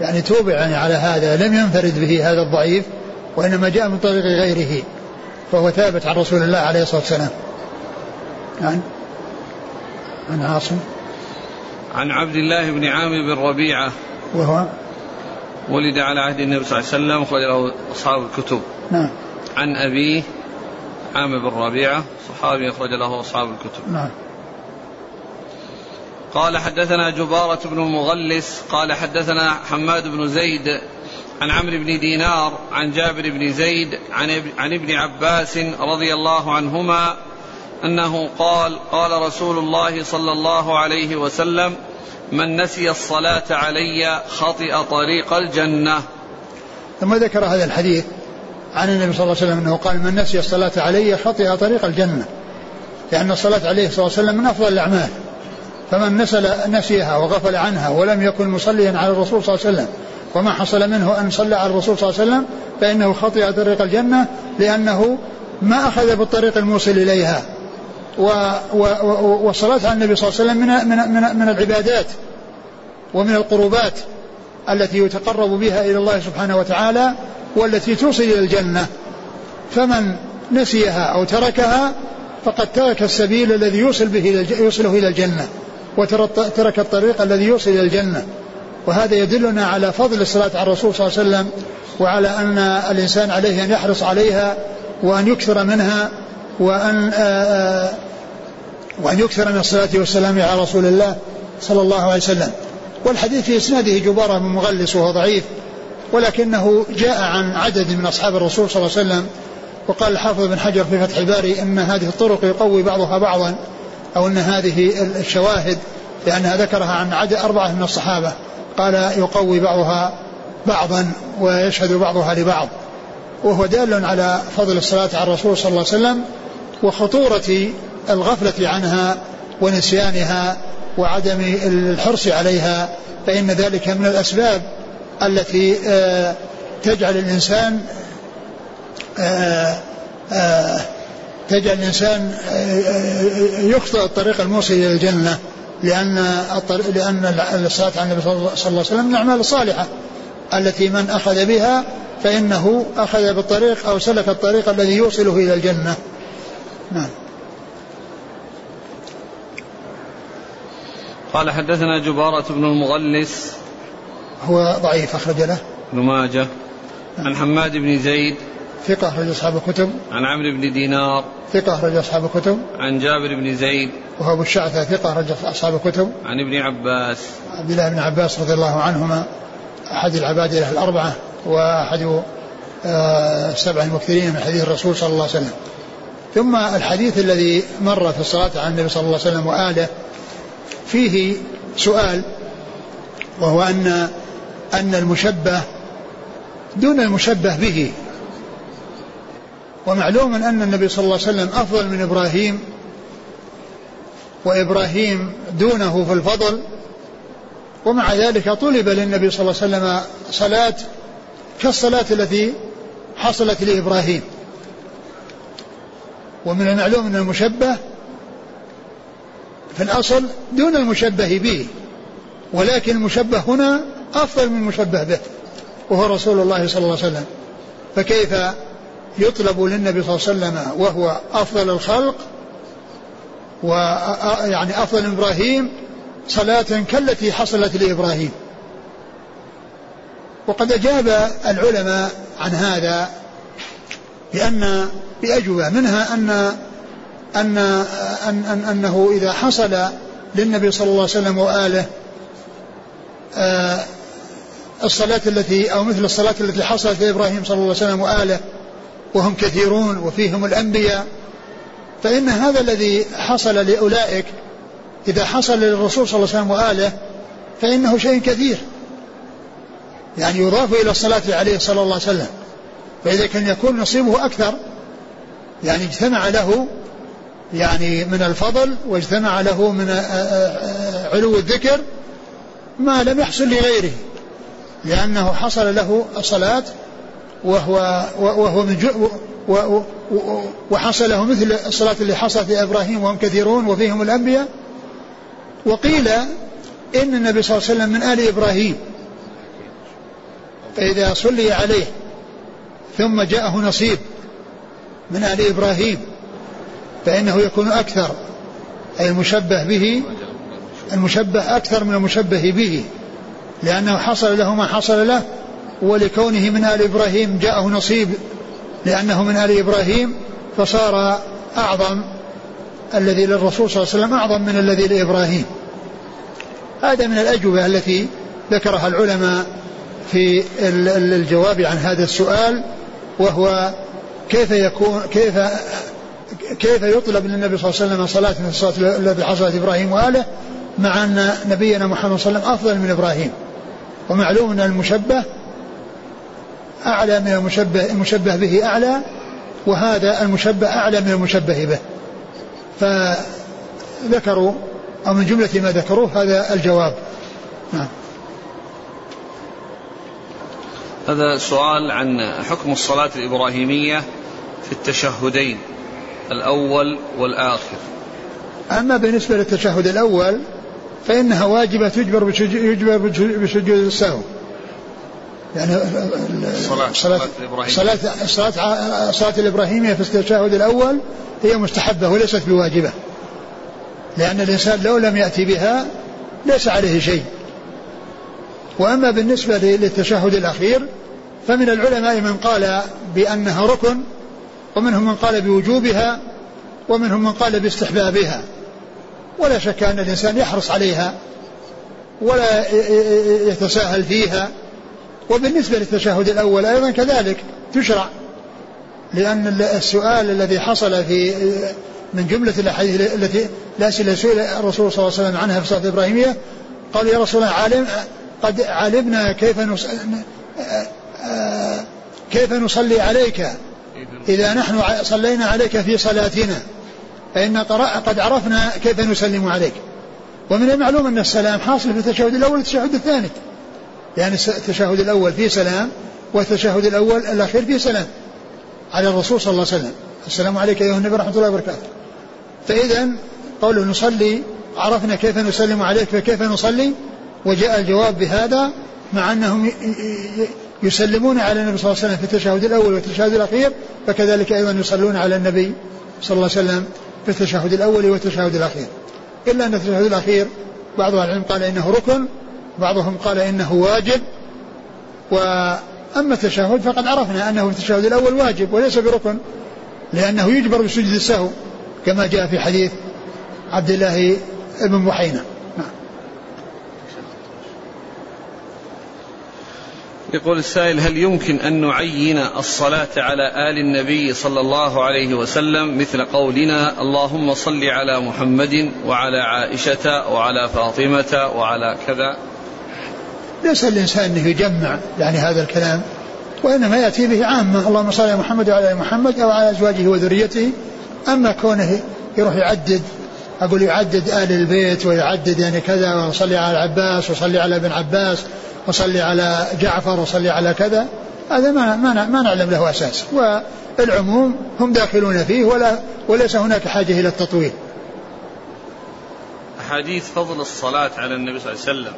يعني توبع يعني على هذا لم ينفرد به هذا الضعيف وإنما جاء من طريق غيره فهو ثابت عن رسول الله عليه الصلاة والسلام. عن عن عاصم
عن عبد الله بن عامر بن ربيعة.
وهو
ولد على عهد النبي صلى الله عليه وسلم أخرج له أصحاب الكتب.
نعم.
عن أبيه عامر بن ربيعة صحابي أخرج له أصحاب الكتب.
نعم.
قال حدثنا جبارة بن المغلس قال حدثنا حماد بن زيد عن عمرو بن دينار عن جابر بن زيد عن عن ابن عباس رضي الله عنهما أنه قال قال رسول الله صلى الله عليه وسلم من نسي الصلاة علي خطئ طريق الجنة.
ثم ذكر هذا الحديث عن النبي صلى الله عليه وسلم أنه قال من نسي الصلاة علي خطئ طريق الجنة. لأن الصلاة عليه الصلاة والسلام من أفضل الأعمال. فمن نسل نسيها وغفل عنها ولم يكن مصليا على الرسول صلى الله عليه وسلم وما حصل منه أن صلى على الرسول صلى الله عليه وسلم فإنه خطئ طريق الجنة لأنه ما أخذ بالطريق الموصل إليها. والصلاة على النبي صلى الله عليه وسلم من, من, من, من العبادات ومن القربات التي يتقرب بها إلى الله سبحانه وتعالى والتي توصل إلى الجنة. فمن نسيها أو تركها فقد ترك السبيل الذي يوصل به يوصله إلى الجنة وترك الطريق الذي يوصل إلى الجنة. وهذا يدلنا على فضل الصلاة على الرسول صلى الله عليه وسلم وعلى أن الإنسان عليه أن يحرص عليها وأن يكثر منها وأن آآ آآ وأن يكثر من الصلاة والسلام على رسول الله صلى الله عليه وسلم. والحديث في إسناده جبارة بن مغلس وهو ضعيف ولكنه جاء عن عدد من أصحاب الرسول صلى الله عليه وسلم وقال الحافظ بن حجر في فتح الباري أن هذه الطرق يقوي بعضها بعضا أو أن هذه الشواهد لأنها ذكرها عن عدد أربعة من الصحابة قال يقوي بعضها بعضا ويشهد بعضها لبعض. وهو دال على فضل الصلاة على الرسول صلى الله عليه وسلم وخطورة الغفلة عنها ونسيانها وعدم الحرص عليها فإن ذلك من الأسباب التي آه، تجعل الإنسان آه، آه، تجعل الإنسان يخطئ الطريق الموصل إلى الجنة لأن لأن الصلاة على النبي صلى الله عليه وسلم من الأعمال الصالحة التي من أخذ بها فإنه أخذ بالطريق أو سلك الطريق الذي يوصله إلى الجنة. نعم.
قال حدثنا جبارة بن المغلس.
هو ضعيف أخرج له.
ابن ماجه. عن حماد بن زيد.
ثقة أخرج أصحاب الكتب.
عن عمرو بن دينار.
ثقة أخرج أصحاب الكتب.
عن جابر بن زيد.
وهو أبو الشعثة ثقة أخرج أصحاب الكتب.
عن ابن عباس.
عبد الله بن عباس رضي الله عنهما أحد العباد الأربعة وأحد السبع آه، المكثرين من حديث الرسول صلى الله عليه وسلم. ثم الحديث الذي مر في الصلاة على النبي صلى الله عليه وسلم وآله فيه سؤال وهو أن أن المشبه دون المشبه به. ومعلوم أن النبي صلى الله عليه وسلم أفضل من إبراهيم وإبراهيم دونه في الفضل ومع ذلك طلب للنبي صلى الله عليه وسلم صلاة كالصلاة التي حصلت لإبراهيم. ومن المعلوم أن المشبه في الأصل دون المشبه به ولكن المشبه هنا أفضل من المشبه به وهو رسول الله صلى الله عليه وسلم. فكيف يطلب للنبي صلى الله عليه وسلم وهو أفضل الخلق ويعني أفضل من إبراهيم صلاة كالتي حصلت لإبراهيم؟ وقد أجاب العلماء عن هذا بأن بأجوبة منها أن أن, أن, أن أنه إذا حصل للنبي صلى الله عليه وسلم وآله آه الصلاة التي أو مثل الصلاة التي حصلت لإبراهيم صلى الله عليه وسلم وآله وهم كثيرون وفيهم الأنبياء فإن هذا الذي حصل لأولئك إذا حصل للرسول صلى الله عليه وسلم وآله فإنه شيء كثير. يعني يضاف إلى الصلاة عليه صلى الله عليه وسلم. فإذا كان يكون نصيبه أكثر يعني اجتمع له يعني من الفضل واجتمع له من علو الذكر ما لم يحصل لغيره لأنه حصل له الصلاة وهو وهو من وحصل له مثل الصلاة اللي حصلت لإبراهيم وهم كثيرون وفيهم الأنبياء. وقيل إن النبي صلى الله عليه وسلم من آل إبراهيم. فإذا صلي عليه ثم جاءه نصيب من آل إبراهيم فإنه يكون أكثر أي المشبه به المشبه أكثر من المشبه به لأنه حصل له ما حصل له ولكونه من آل إبراهيم جاءه نصيب لأنه من آل إبراهيم فصار أعظم الذي للرسول صلى الله عليه وسلم أعظم من الذي لإبراهيم. هذا من الأجوبة التي ذكرها العلماء في الجواب عن هذا السؤال وهو كيف يكون كيف كيف يطلب للنبي صلى الله عليه وسلم صلاة من الصلاة التي حصلت إبراهيم وآله مع أن نبينا محمد صلى الله عليه وسلم أفضل من إبراهيم. ومعلوم أن المشبه أعلى من المشبه المشبه به أعلى وهذا المشبه أعلى من المشبه به. فذكروا أو من جملة ما ذكروه هذا الجواب. نعم.
هذا سؤال عن حكم الصلاة الإبراهيمية في التشهدين الأول والآخر.
أما بالنسبة للتشهد الأول فإنها واجبة تجبر يجبر بسجود السهو. يعني الصلاة الصلاة الصلاة الصلاة, الصلاة الإبراهيمية في التشهد الأول هي مستحبة وليست بواجبة. لأن الإنسان لو لم يأتي بها ليس عليه شيء. وأما بالنسبة للتشهد الأخير فمن العلماء من قال بأنها ركن ومنهم من قال بوجوبها ومنهم من قال باستحبابها. ولا شك أن الإنسان يحرص عليها ولا يتساهل فيها. وبالنسبة للتشهد الأول أيضا كذلك تشرع لأن السؤال الذي حصل في من جملة الأحاديث التي الأسئلة سئل الرسول صلى الله عليه وسلم عنها في الصلاة الإبراهيمية قال يا رسول الله علم قد علمنا كيف كيف نصلي عليك. إذا نحن صلينا عليك في صلاتنا. فإن قد عرفنا كيف نسلم عليك. ومن المعلوم أن السلام حاصل في التشهد الأول والتشهد الثاني. يعني التشهد الأول فيه سلام والتشهد الأول الأخير فيه سلام. على الرسول صلى الله عليه وسلم. السلام عليك أيها النبي ورحمة الله وبركاته. فإذا قوله نصلي عرفنا كيف نسلم عليك فكيف نصلي؟ وجاء الجواب بهذا مع أنهم يسلمون على النبي صلى الله عليه وسلم في التشهد الأول والتشهد الأخير فكذلك أيضا يصلون على النبي صلى الله عليه وسلم في التشهد الأول والتشهد الأخير. إلا أن التشهد الأخير بعض العلم قال إنه ركن بعضهم قال إنه واجب. وأما التشهد فقد عرفنا أنه في التشهد الأول واجب وليس بركن لأنه يجبر بسجود السهو كما جاء في حديث عبد الله بن بحينة
يقول السائل هل يمكن أن نعين الصلاة على آل النبي صلى الله عليه وسلم مثل قولنا اللهم صل على محمد وعلى عائشة وعلى فاطمة وعلى كذا؟
ليس الإنسان أنه يجمع يعني هذا الكلام وإنما يأتي به عامة اللهم صل على محمد وعلى محمد أو على أزواجه وذريته. أما كونه يروح يعدد أقول يعدد آل البيت ويعدد يعني كذا وصلي على العباس وصلي على ابن عباس وصلي على جعفر وصلي على كذا هذا ما ما ما نعلم له أساس والعموم هم داخلون فيه ولا وليس هناك حاجة إلى التطويل.
أحاديث فضل الصلاة على النبي صلى الله عليه وسلم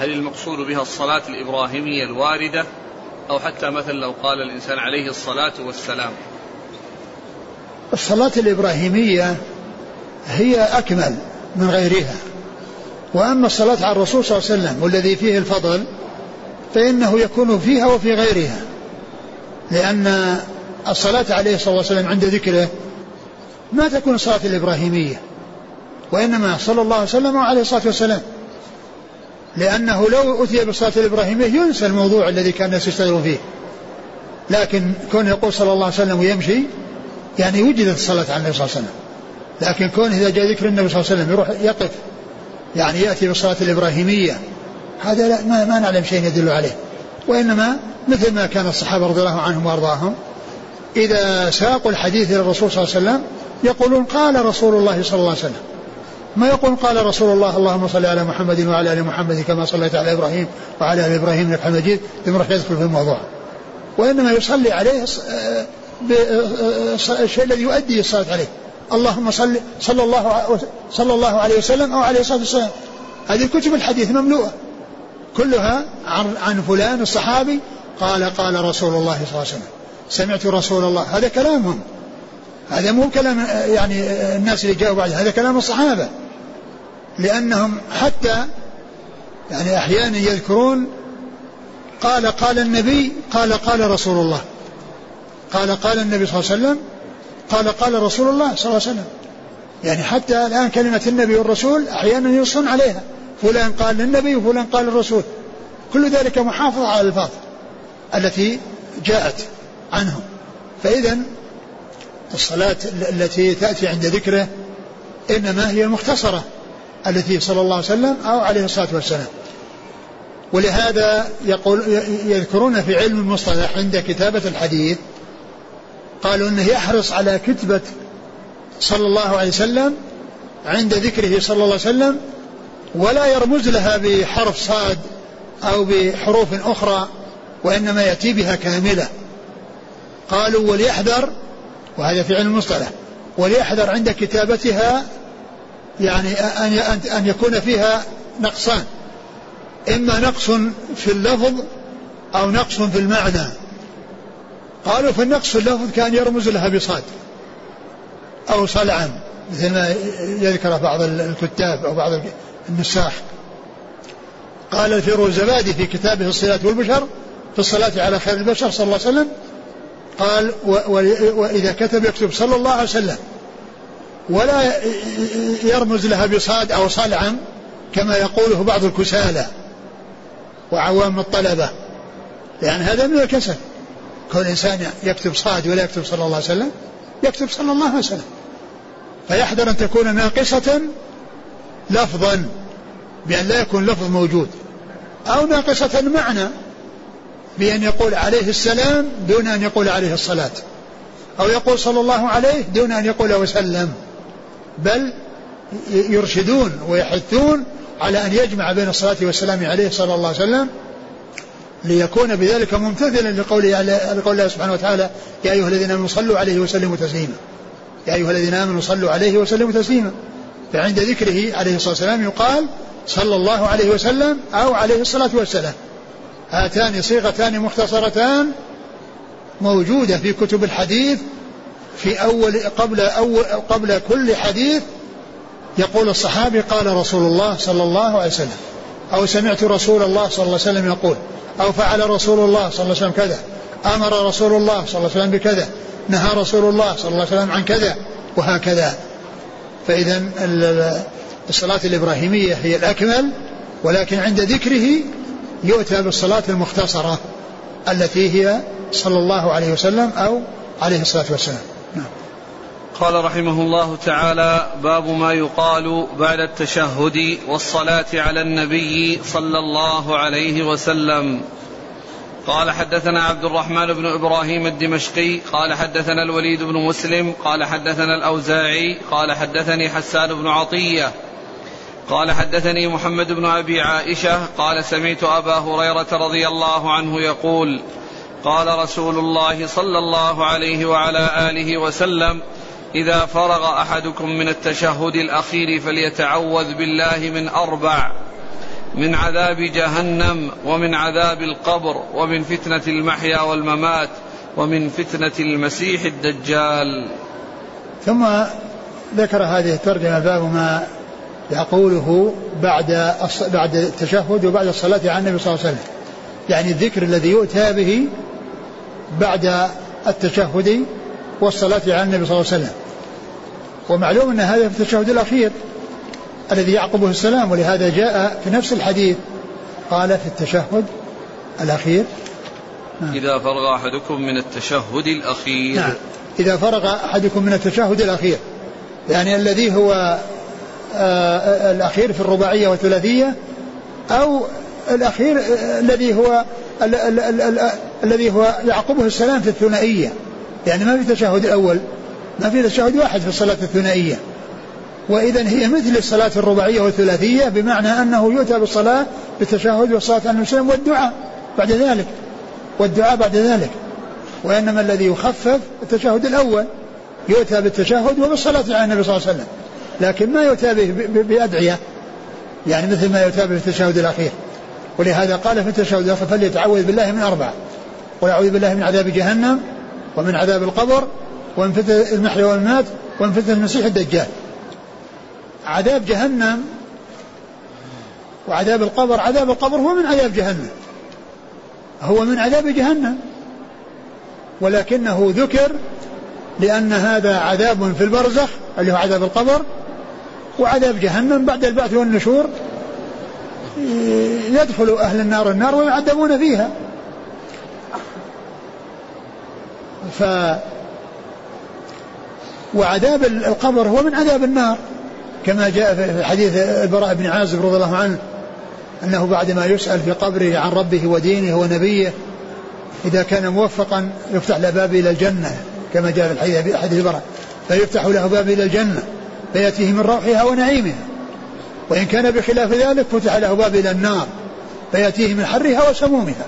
هل المقصود بها الصلاة الإبراهيمية الواردة أو حتى مثلا لو قال الإنسان عليه الصلاة والسلام.
الصلاة الإبراهيمية هي أكمل من غيرها وأما الصلاة على الرسول صلى الله عليه وسلم والذي فيه الفضل فإنه يكون فيها وفي غيرها. لأن الصلاة عليه صلى الله عليه وسلم عند ذكره ما تكون الصلاة الإبراهيمية وإنما صلى الله عليه وسلم وعليه الصلاة والسلام. لأنه لو أتي بالصلاة الإبراهيمية ينسى الموضوع الذي كان الناس يشتغلون فيه. لكن كون يقول صلى الله عليه وسلم ويمشي يعني وجدت الصلاة على النبي صلى الله عليه وسلم. لكن كون إذا جاء ذكر النبي صلى الله عليه وسلم يروح يقف. يعني يأتي بالصلاة الإبراهيمية هذا لا ما, ما نعلم شيء يدل عليه وإنما مثل ما كان الصحابة رضي الله عنهم وأرضاهم إذا ساقوا الحديث إلى الرسول صلى الله عليه وسلم يقولون قال رسول الله صلى الله عليه وسلم ما يقول قال رسول الله اللهم صل على محمد وعلى ال محمد كما صليت على إبراهيم وعلى ال إبراهيم انك حميد مجيد يروح يدخل في الموضوع وانما يصلي عليه الشيء الذي يؤدي الصلاه عليه اللهم صل صلى الله صلى الله عليه وسلم أو عليه الصلاة والسلام. هذه كتب الحديث مملوءه كلها عن, عن فلان الصحابي قال قال رسول الله صلى الله عليه وسلم. سمعت رسول الله. هذا كلامهم هذا مو كلام يعني الناس اللي جاءوا بعد. هذا كلام الصحابة. لأنهم حتى يعني أحيانا يذكرون قال قال النبي قال قال رسول الله. قال قال النبي صلى الله عليه وسلم قال قال رسول الله صلى الله عليه وسلم. يعني حتى الآن كلمة النبي والرسول أحيانا ينصون عليها. فلان قال للنبي وفلان قال للرسول. كل ذلك محافظة على الألفاظ التي جاءت عنهم. فإذا الصلاة التي تأتي عند ذكره إنما هي المختصرة التي صلى الله عليه وسلم أو عليه الصلاة والسلام. ولهذا يقول يذكرون في علم المصطلح عند كتابة الحديث قالوا إنه يحرص على كتبة صلى الله عليه وسلم عند ذكره صلى الله عليه وسلم ولا يرمز لها بحرف صاد أو بحروف أخرى وإنما يأتي بها كاملة. قالوا وليحذر وهذا في علم المصطلح وليحذر عند كتابتها يعني أن أن يكون فيها نقصان إما نقص في اللفظ أو نقص في المعنى. قالوا في النقص في اللفظ كان يرمز لها بصاد أو صلعا مثل ما يذكر بعض الكتاب أو بعض النساخ. قال الفيروزبادي في كتابه الصلاة والبشر في الصلاة على خير البشر صلى الله عليه وسلم قال وإذا كتب يكتب صلى الله عليه وسلم. ولا يرمز لها بصاد أو صلعا كما يقوله بعض الكسالى وعوام الطلبة لأن هذا من الكسل. كون الإنسان يكتب صاد ولا يكتب صلى الله عليه وسلم يكتب صلى الله عليه وسلم. فيحذر أن تكون ناقصة لفظا بأن لا يكون لفظ موجود أو ناقصة معنى بأن يقول عليه السلام دون أن يقول عليه الصلاة أو يقول صلى الله عليه دون أن يقول وسلم. بل يرشدون ويحثون على أن يجمع بين الصلاة والسلام عليه صلى الله عليه وسلم ليكون بذلك ممتثلا لقوله لقول الله سبحانه وتعالى يا أيها الذين آمنوا صلوا عليه وسلموا تسليما. يا أيها الذين آمنوا صلوا عليه وسلموا تسليما. فعند ذكره عليه الصلاة والسلام يقال صلى الله عليه وسلم أو عليه الصلاة والسلام. هاتان صيغتان مختصرتان موجودة في كتب الحديث في أول قبل أول قبل كل حديث يقول الصحابي قال رسول الله صلى الله عليه وسلم. أو سمعت رسول الله صلى الله عليه وسلم يقول أو فعل رسول الله صلى الله عليه وسلم كذا أمر رسول الله صلى الله عليه وسلم بكذا نهى رسول الله صلى الله عليه وسلم عن كذا وهكذا فإذا الصلاة الإبراهيمية هي الأكمل ولكن عند ذكره يؤتى بالصلاة المختصرة التي هي صلى الله عليه وسلم أو عليه الصلاة والسلام.
قال رحمه الله تعالى باب ما يقال بعد التشهد والصلاة على النبي صلى الله عليه وسلم. قال حدثنا عبد الرحمن بن إبراهيم الدمشقي قال حدثنا الوليد بن مسلم قال حدثنا الأوزاعي قال حدثني حسان بن عطية قال حدثني محمد بن أبي عائشة قال سمعت أبا هريرة رضي الله عنه يقول قال رسول الله صلى الله عليه وعلى آله وسلم إذا فرغ أحدكم من التشهد الأخير فليتعوذ بالله من أربع من عذاب جهنم ومن عذاب القبر ومن فتنة المحيا والممات ومن فتنة المسيح الدجال.
ثم ذكر هذه الترجمة باب ما يقوله بعد بعد التشهد وبعد الصلاة على النبي صلى الله عليه وسلم. يعني الذكر الذي يؤتى به بعد التشهد والصلاة على النبي صلى الله عليه وسلم. ومعلوم أن هذا في التشهد الأخير الذي يعقبه السلام ولهذا جاء في نفس الحديث قال في التشهد الأخير.
نعم. إذا فرغ أحدكم من التشهد الأخير.
نعم. إذا فرغ أحدكم من التشهد الأخير. يعني الذي هو آه، الأخير في الرباعية والثلاثية أو الأخير آه، الذي هو الذي هو يعقبه السلام في الثنائية. يعني ما في تشهد الأول ما في تشهد واحد في الصلاة الثنائية. وإذا هي مثل الصلاة الرباعية والثلاثية بمعنى أنه يؤتى بالصلاة بالتشهد والصلاة على النبي والدعاء بعد ذلك. والدعاء بعد ذلك. وإنما الذي يخفف التشهد الأول يؤتى بالتشهد وبالصلاة على النبي صلى الله عليه وسلم. لكن ما يؤتى به بأدعية. يعني مثل ما يؤتى به في التشهد الأخير. ولهذا قال في التشهد الأخير فليتعوذ بالله من أربع ويعوذ بالله من عذاب جهنم ومن عذاب القبر ومن فتنة المحيا والممات ومن فتنة المسيح الدجال. عذاب جهنم وعذاب القبر عذاب القبر هو من عذاب جهنم. هو من عذاب جهنم. ولكنه ذكر لأن هذا عذاب في البرزخ اللي هو عذاب القبر وعذاب جهنم بعد البعث والنشور. يدخل أهل النار النار ويعذبون فيها. ف وعذاب القبر هو من عذاب النار كما جاء في حديث البراء بن عازب رضي الله عنه أنه بعدما يسأل في قبره عن ربه ودينه ونبيه إذا كان موفقا يفتح له باب إلى الجنة كما جاء في حديث البراء فيفتح له باب إلى الجنة فيأتيه من روحها ونعيمها وإن كان بخلاف ذلك فتح له باب إلى النار فيأتيه من حرها وسمومها.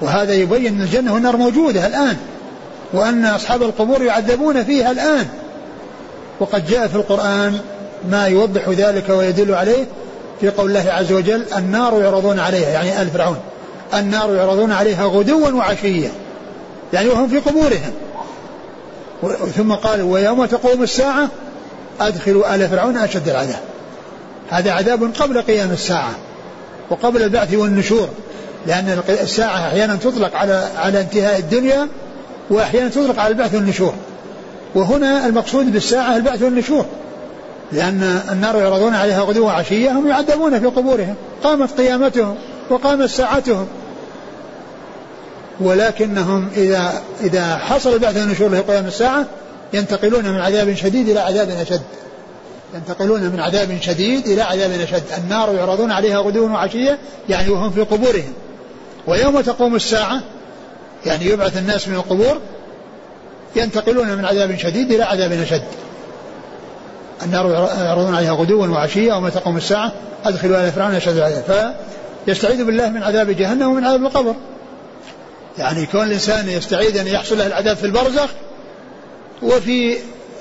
وهذا يبين أن الجنة والنار موجودة الآن. وأن أصحاب القبور يعذبون فيها الآن. وقد جاء في القرآن ما يوضح ذلك ويدل عليه في قول الله عز وجل النار يعرضون عليها يعني آل فرعون. النار يعرضون عليها غدوا وعشيا يعني وهم في قبورهم. ثم قال ويوم تقوم الساعة أدخلوا آل فرعون أشد العذاب. هذا عذاب قبل قيام الساعة وقبل البعث والنشور لأن الساعة أحيانا تطلق على على انتهاء الدنيا وأحيانا تطلق على البعث والنشور. وهنا المقصود بالساعة البعث والنشور. لأن النار يعرضون عليها غدوة وعشية هم يعذبون في قبورهم. قامت قيامتهم وقامت ساعتهم. ولكنهم إذا إذا حصل البعث والنشور في قيام الساعة ينتقلون من عذاب شديد إلى عذاب أشد. ينتقلون من عذاب شديد إلى عذاب أشد. النار يعرضون عليها غدوا وعشية يعني وهم في قبورهم. ويوم تقوم الساعة يعني يبعث الناس من القبور ينتقلون من عذاب شديد إلى عذاب أشد. النار يعرضون عليها غدوا وعشية وما تقوم الساعة. أدخلوا آل فرعون أشد العذاب. فيستعيذ بالله من عذاب جهنم ومن عذاب القبر. يعني كون الإنسان يستعيذ أن يحصل له العذاب في البرزخ وفي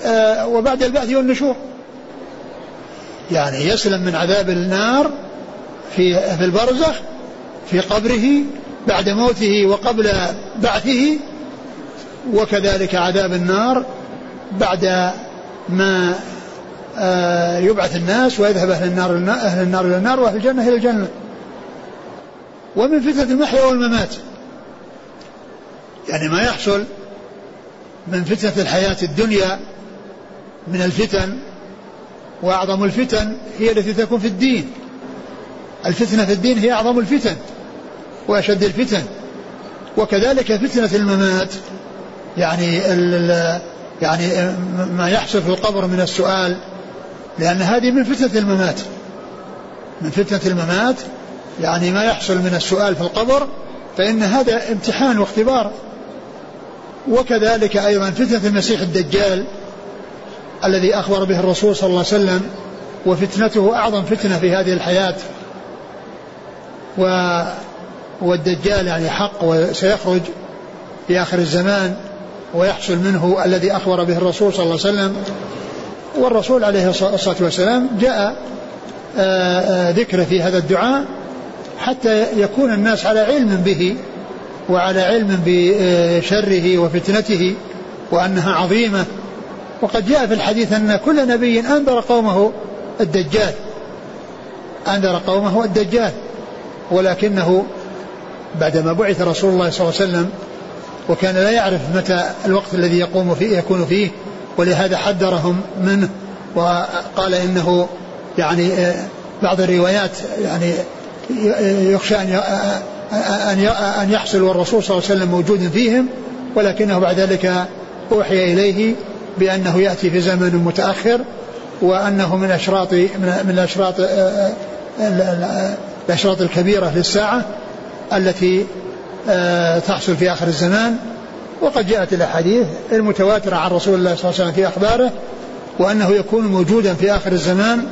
آه وبعد البعث والنشور. يعني يسلم من عذاب النار في في البرزخ في قبره بعد موته وقبل بعثه وكذلك عذاب النار بعد ما آه، يبعث الناس ويذهب أهل النار أهل النار إلى النار وأهل الجنة إلى الجنة. ومن فتنة المحيا والممات. يعني ما يحصل من فتنة الحياة الدنيا من الفتن وأعظم الفتن هي التي تكون في الدين. الفتنة في الدين هي أعظم الفتن. وأشد الفتن. وكذلك فتنة الممات. يعني يعني ما يحصل في القبر من السؤال لأن هذه من فتنة الممات. من فتنة الممات يعني ما يحصل من السؤال في القبر فإن هذا امتحان واختبار. وكذلك أيضا فتنة المسيح الدجال الذي أخبر به الرسول صلى الله عليه وسلم وفتنته أعظم فتنة في هذه الحياة. و والدجال يعني حق وسيخرج في آخر الزمان ويحصل منه الذي أخبر به الرسول صلى الله عليه وسلم. والرسول عليه الصلاة والسلام جاء آه، آه، ذكره في هذا الدعاء حتى يكون الناس على علم به وعلى علم بشره وفتنته وأنها عظيمة. وقد جاء في الحديث أن كل نبي أنذر قومه الدجال. أنذر قومه الدجال. ولكنه بعدما بعث رسول الله صلى الله عليه وسلم وكان لا يعرف متى الوقت الذي يقوم فيه يكون فيه ولهذا حذرهم منه وقال إنه يعني آه، بعض الروايات يعني يخشى أن ان أن يحصل والرسول صلى الله عليه وسلم موجود فيهم ولكنه بعد ذلك أوحي إليه بأنه يأتي في زمن متأخر وأنه من أشراط من آه، آه، الأشراط الكبيرة للساعه التي تحصل في آخر الزمان. وقد جاءت الأحاديث المتواترة عن رسول الله صلى الله عليه وسلم في أخباره وأنه يكون موجودا في آخر الزمان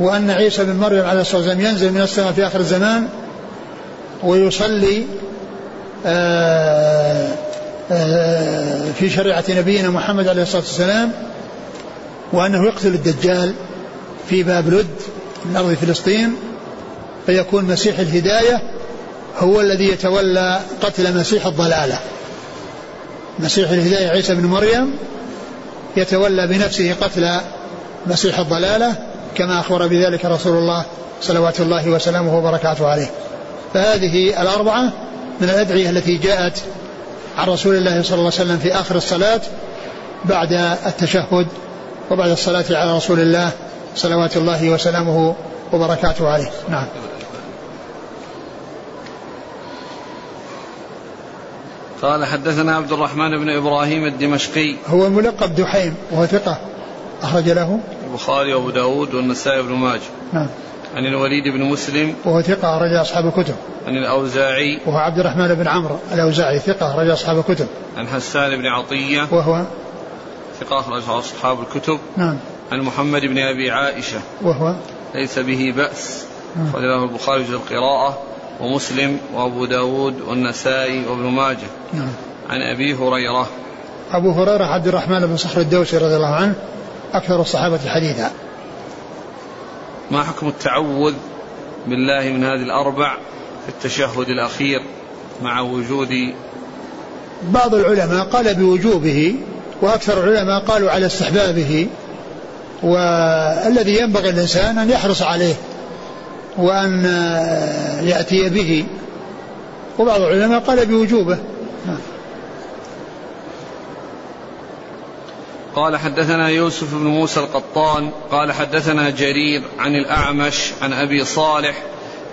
وأن عيسى بن مريم عليه الصلاة والسلام ينزل من السماء في آخر الزمان ويصلي آه، آه، في شريعة نبينا محمد عليه الصلاة والسلام وأنه يقتل الدجال في باب لد من أرض فلسطين فيكون مسيح الهداية. هو الذي يتولى قتل مسيح الضلالة. مسيح الهداية عيسى بن مريم يتولى بنفسه قتل مسيح الضلالة كما أخبر بذلك رسول الله صلوات الله وسلامه وبركاته عليه. فهذه الأربعة من الأدعية التي جاءت عن رسول الله صلى الله عليه وسلم في آخر الصلاة بعد التشهد وبعد الصلاة على رسول الله صلوات الله وسلامه وبركاته عليه. نعم.
قال حدثنا عبد الرحمن بن إبراهيم الدمشقي
هو ملقب دحيم وهو ثقة أخرج له
البخاري وأبو داود والنسائي بن ماجه
نعم
عن الوليد بن مسلم
وهو ثقة أخرج أصحاب الكتب.
عن الأوزاعي
وهو عبد الرحمن بن عمرو الأوزاعي ثقة أخرج أصحاب الكتب.
عن حسان بن عطية
وهو
ثقة أخرج أصحاب الكتب.
نعم.
عن محمد بن أبي عائشة
وهو
ليس به بأس. أخرج له البخاري في القراءة ومسلم وأبو داود والنسائي وابن ماجه.
نعم.
عن أبي هريرة.
أبو هريرة عبد الرحمن بن صخر الدوسي رضي الله عنه أكثر الصحابة حديثا.
ما حكم التعوذ بالله من هذه الأربع في التشهد الأخير مع وجود
بعض العلماء قال بوجوبه وأكثر العلماء قالوا على استحبابه والذي ينبغي الإنسان أن يحرص عليه. وأن يأتي به. وبعض العلماء قال بوجوبه.
قال حدثنا يوسف بن موسى القطان قال حدثنا جرير عن الأعمش عن أبي صالح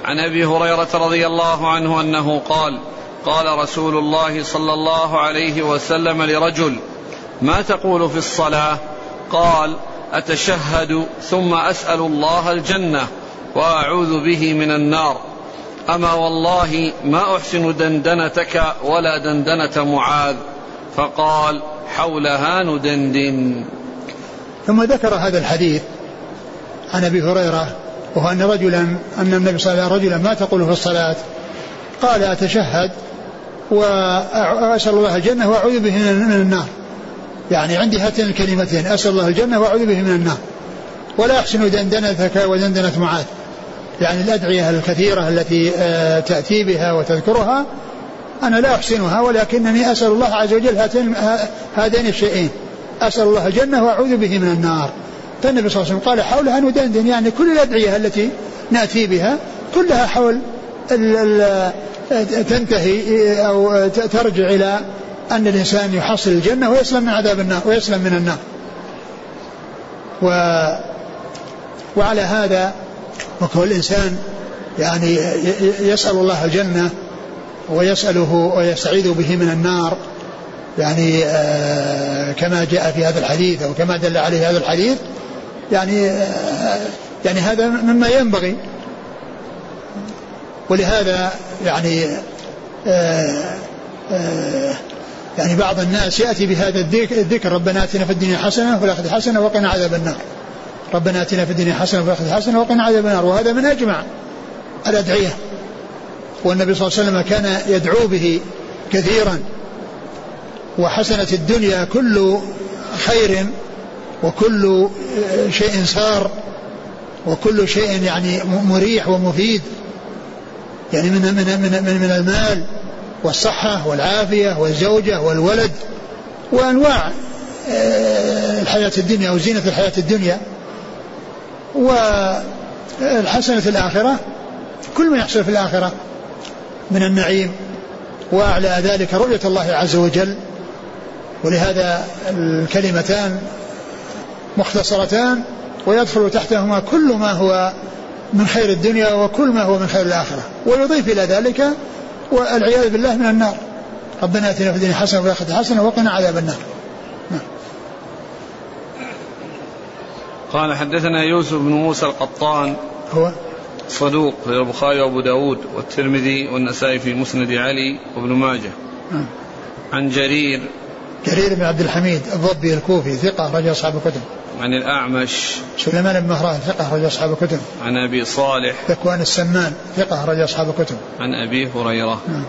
عن أبي هريرة رضي الله عنه أنه قال قال رسول الله صلى الله عليه وسلم لرجل ما تقول في الصلاة؟ قال أتشهد ثم أسأل الله الجنة. وأعوذ به من النار. أما والله ما أحسن دندنتك ولا دندنة معاذ. فقال حولها ندندن.
ثم ذكر هذا الحديث عن أبي هريرة وهو أن رجلا أن النبي صلى الله عليه وسلم رجلا ما تقول في الصلاة قال أتشهد وأسأل الله الجنة وأعوذ به من النار. يعني عندي هاتين الكلمتين أسأل الله الجنة وأعوذ به من النار. ولا أحسن دندنتك ودندنه معاذ. يعني الادعيه الكثيرة التي آه، تأتي بها وتذكرها. أنا لا أحسنها ولكنني أسأل الله عز وجل هذين الشيئين. أسأل الله الجنة وأعوذ به من النار. فالنبي صلى الله عليه وسلم قال حولها ندندن يعني كل الأدعية التي نأتي بها كلها حول ال تنتهي أو ترجع إلى أن الإنسان يحصل الجنة ويسلم من عذاب النار ويسلم من النار. و وعلى هذا وكل إنسان يعني يسأل الله الجنة ويسأله ويستعيذ به من النار. يعني آه كما جاء في هذا الحديث أو كما دل عليه هذا الحديث يعني آه يعني هذا مما ينبغي. ولهذا يعني آه يعني بعض الناس يأتي بهذا الذكر ربنا آتنا في الدنيا حسنة وفي الآخرة حسنة وقنا عذاب النار. ربنا آتنا في الدنيا حسنة وفي الآخرة حسنة وقنا عذاب النار. وهذا من أجمع الأدعية. والنبي صلى الله عليه وسلم كان يدعو به كثيرا. وحسنة الدنيا كل خير وكل شيء سار وكل شيء يعني مريح ومفيد. يعني من من من من, من المال والصحة والعافية والزوجة والولد وأنواع آه، الحياة الدنيا أو زينة الحياة الدنيا. والحسنة الآخرة كل ما يحصل في الآخرة من النعيم وأعلى ذلك رؤية الله عز وجل. ولهذا الكلمتان مختصرتان ويدخل تحتهما كل ما هو من خير الدنيا وكل ما هو من خير الآخرة. ويضيف إلى ذلك والعياذ بالله من النار. ربنا آتنا في الدنيا حسنة وفي الآخرة حسنة وقنا عذاب النار.
قال حدثنا يوسف بن موسى القطان.
هو؟
صدوق في البخاري وأبو داود والترمذي والنسائي في مسند علي وابن ماجه.
نعم.
عن جرير.
جرير بن عبد الحميد الضبي الكوفي ثقة رجل أصحاب الكتب.
عن الأعمش.
سليمان بن مهران ثقة رجل أصحاب الكتب.
عن أبي صالح.
ذكوان السمان ثقة رجل أصحاب الكتب.
عن أبي هريرة.
نعم.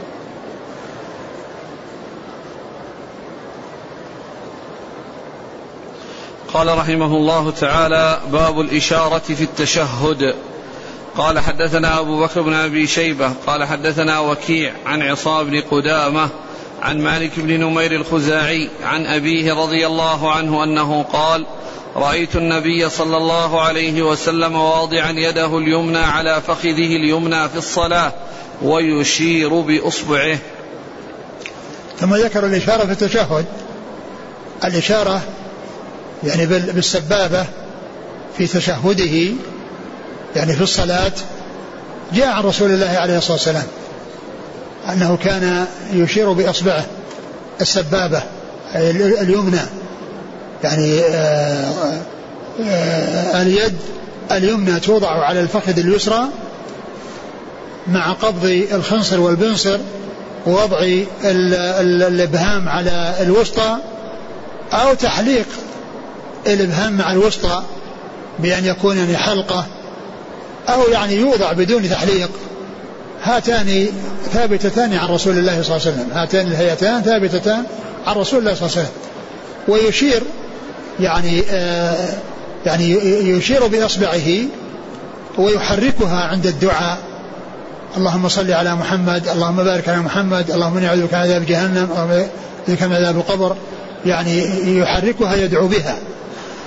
قال رحمه الله تعالى باب الإشارة في التشهد. قال حدثنا أبو بكر بن أبي شيبة قال حدثنا وكيع عن عصام بن قدامة عن مالك بن نمير الخزاعي عن أبيه رضي الله عنه أنه قال رأيت النبي صلى الله عليه وسلم واضعا يده اليمنى على فخذه اليمنى في الصلاة ويشير بإصبعه.
ثم ذكر الإشارة في التشهد. الإشارة يعني بالسبابة في تشهده يعني في الصلاة جاء عن رسول الله عليه الصلاة والسلام أنه كان يشير بإصبعه السبابة اليمنى يعني آآ آه، آآ آه، اليد اليمنى توضع على الفخذ اليسرى مع قبض الخنصر والبنصر ووضع الإبهام على الوسطى أو تحليق الابهام مع الوسطى بأن يكون يعني حلقة أو يعني يوضع بدون تحليق. هاتان ثابتتان عن رسول الله صلى الله عليه وسلم. هاتان الهيئتان ثابتتان عن رسول الله صلى الله عليه وسلم. ويشير يعني آه يعني يشير بإصبعه ويحركها عند الدعاء. اللهم صل على محمد اللهم بارك على محمد اللهم إني أعوذ بك من عذاب جهنم اللهم بك من عذاب القبر. يعني يحركها يدعو بها.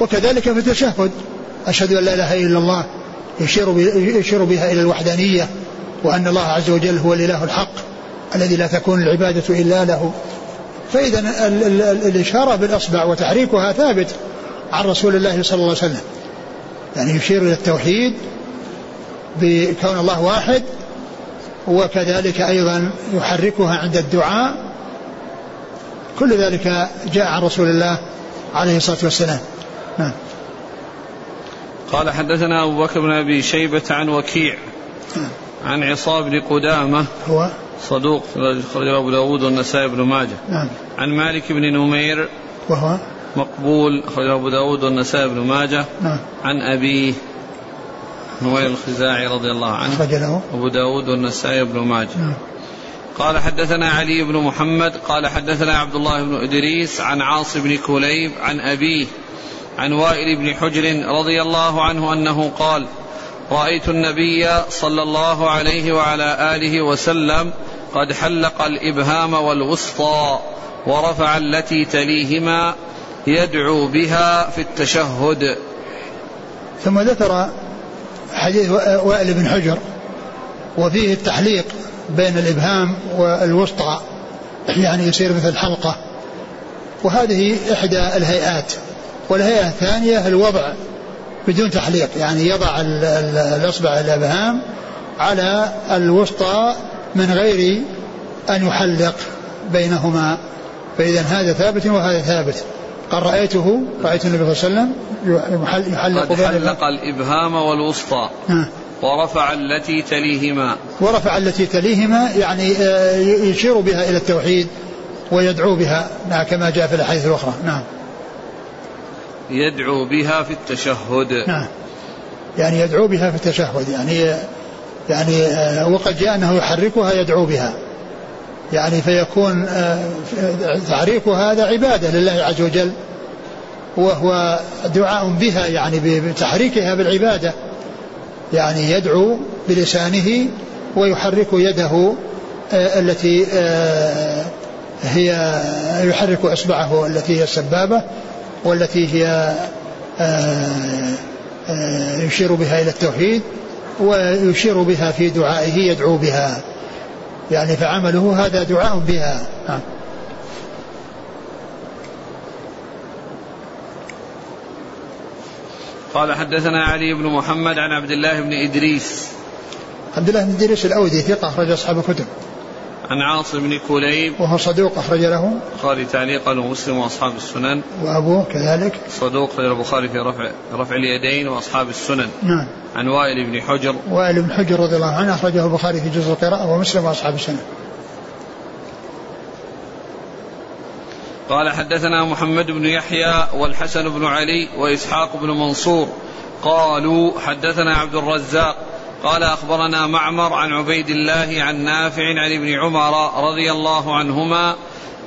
وكذلك في التشهد. أشهد أن لا إله إلا الله يشير يشير بها إلى الوحدانية وأن الله عز وجل هو الإله الحق الذي لا تكون العبادة إلا له. فإذا الإشارة بالأصبع وتحريكها ثابت عن رسول الله صلى الله عليه وسلم. يعني يشير إلى التوحيد بكون الله واحد وكذلك أيضا يحركها عند الدعاء. كل ذلك جاء عن رسول الله عليه الصلاة والسلام. نعم.
قال حدثنا أبو بكر بن أبي شيبة عن وكيع نعم. عن عصام بن قدامة
هو؟
صدوق خرج أبو داود والنسائي بن ماجه.
نعم.
عن مالك بن نمير
وهو؟
مقبول خرج أبو داود والنسائي بن ماجه.
نعم.
عن أبيه نويل الخزاعي رضي الله عنه.
أخرج له؟
أبو داود والنسائي بن ماجه.
نعم.
قال حدثنا علي بن محمد قال حدثنا عبد الله بن إدريس عن عاص بن كليب عن أبيه عن وائل بن حجر رضي الله عنه أنه قال رأيت النبي صلى الله عليه وعلى آله وسلم قد حلق الإبهام والوسطى ورفع التي تليهما يدعو بها في التشهد.
ثم ذكر حديث وائل بن حجر وفيه التحليق بين الإبهام والوسطى يعني يصير مثل حلقة وهذه إحدى الهيئات. والهيئة الثانية الوضع بدون تحليق يعني يضع الإصبع الإبهام على الوسطى من غير أن يحلق بينهما. فإذا هذا ثابت وهذا ثابت. قال رأيته رأيت النبي صلى الله عليه وسلم يحلق
قد حلق الإبهام والوسطى
نعم.
ورفع التي تليهما.
ورفع التي تليهما يعني آه، يشير بها إلى التوحيد ويدعو بها كما جاء في الأحاديث الأخرى. نعم.
يدعو بها في التشهد.
نعم. يعني يدعو بها في التشهد. يعني يعني آه، وقد جاء أنه يحركها يدعو بها. يعني فيكون آه، تعريف هذا عبادة لله عز وجل وهو دعاء بها يعني بتحريكها بالعبادة. يعني يدعو بلسانه ويحرك يده آه، التي هي يحرك أصبعه التي هي السبابة والتي هي يشير بها إلى التوحيد ويشير بها في دعائه يدعو بها. يعني فعمله هذا دعاء بها. نعم.
قال حدثنا علي بن محمد عن عبد الله بن إدريس.
عبد الله بن إدريس الأودي ثقة أخرج أصحاب الكتب.
عن عاصم بن كليب.
وهو صدوق أخرج له.
البخاري تعليقا ومسلم وأصحاب السنن.
وأبوه كذلك.
صدوق خرج البخاري في رفع رفع اليدين وأصحاب السنن.
نعم.
عن وائل بن حجر.
وائل بن حجر رضي الله عنه أخرجه البخاري في جزء القراءة ومسلم وأصحاب السنن.
قال حدثنا محمد بن يحيى والحسن بن علي وإسحاق بن منصور. قالوا حدثنا عبد الرزاق قال أخبرنا معمر عن عبيد الله عن نافع عن ابن عمر رضي الله عنهما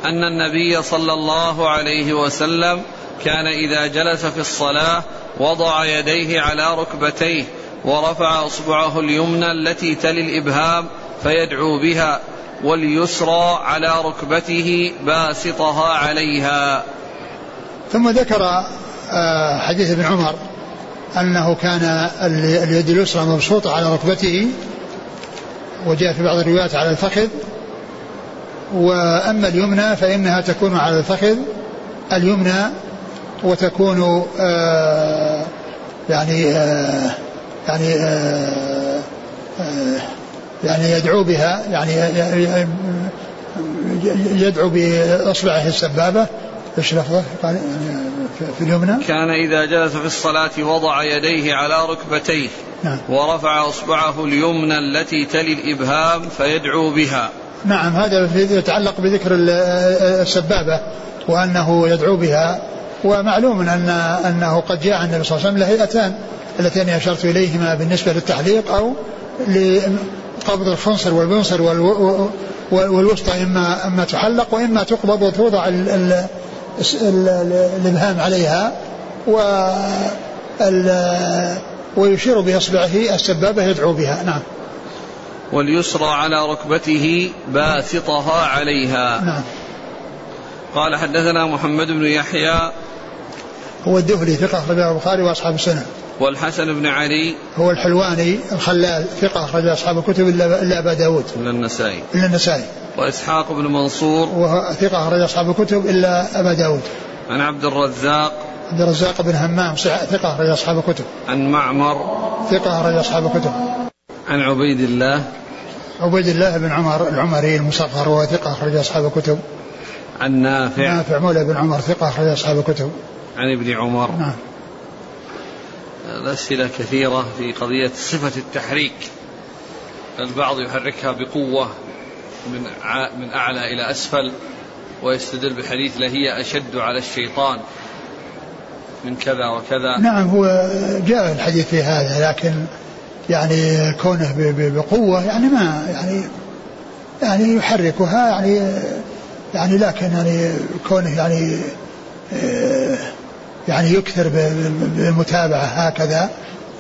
أن النبي صلى الله عليه وسلم كان إذا جلس في الصلاة وضع يديه على ركبتيه ورفع أصبعه اليمنى التي تلي الإبهام فيدعو بها واليسرى على ركبته باسطها عليها.
ثم ذكر آه، حديث ابن عمر أنه كان اليد اليسرى مبسوطة على ركبته وجاء في بعض الروايات على الفخذ وأما اليمنى فإنها تكون على الفخذ اليمنى وتكون آه يعني آه يعني آه، آه، يعني يدعو بها يعني يدعو بإصبعه السبابة إيش لفظه؟ قال في اليمنى؟
كان إذا جلس في الصلاة وضع يديه على ركبتيه
نعم.
ورفع إصبعه اليمنى التي تلي الإبهام فيدعو بها.
نعم هذا يتعلق بذكر السبابة وأنه يدعو بها ومعلوم أن أنه قد جاء النبي صلى الله عليه وسلم له هيئتان اللتين أشرت إليهما بالنسبة للتحليق أو لقبض الخنصر والبنصر والوسطى إما إما تحلق وإما تقبض وتوضع الإبهام عليها و ويشير بإصبعه السبابة يدعو بها. نعم.
واليسرى على ركبته باسطها عليها.
نعم.
قال حدثنا محمد بن يحيى.
هو الدهلي ثقة أخرجه البخاري وأصحاب السنة.
والحسن بن علي
هو الحلواني الخلال ثقة أخرج أصحاب الكتب إلا إلا أبا داود.
إلا النسائي.
إلا النسائي.
وإسحاق بن منصور.
وهو ثقة أخرج أصحاب الكتب إلا أبا داود.
عن عبد الرزاق.
عبد الرزاق بن همام ثقة أخرج أصحاب الكتب.
عن معمر.
ثقة أخرج أصحاب الكتب.
عن عبيد الله.
عبيد الله بن عمر العمري المصغر وهو ثقة أخرج أصحاب الكتب.
عن نافع.
نافع مولى بن عمر ثقة أخرج أصحاب الكتب.
عن ابن عمر.
نعم.
الأسئلة كثيرة في قضية صفة التحريك. البعض يحركها بقوة من من أعلى إلى أسفل ويستدل بحديث لهي أشد على الشيطان من كذا وكذا.
نعم هو جاء الحديث في هذا لكن يعني كونه بقوة يعني ما يعني يعني يحركها يعني يعني لكن يعني كونه يعني يعني يكثر بالمتابعة هكذا.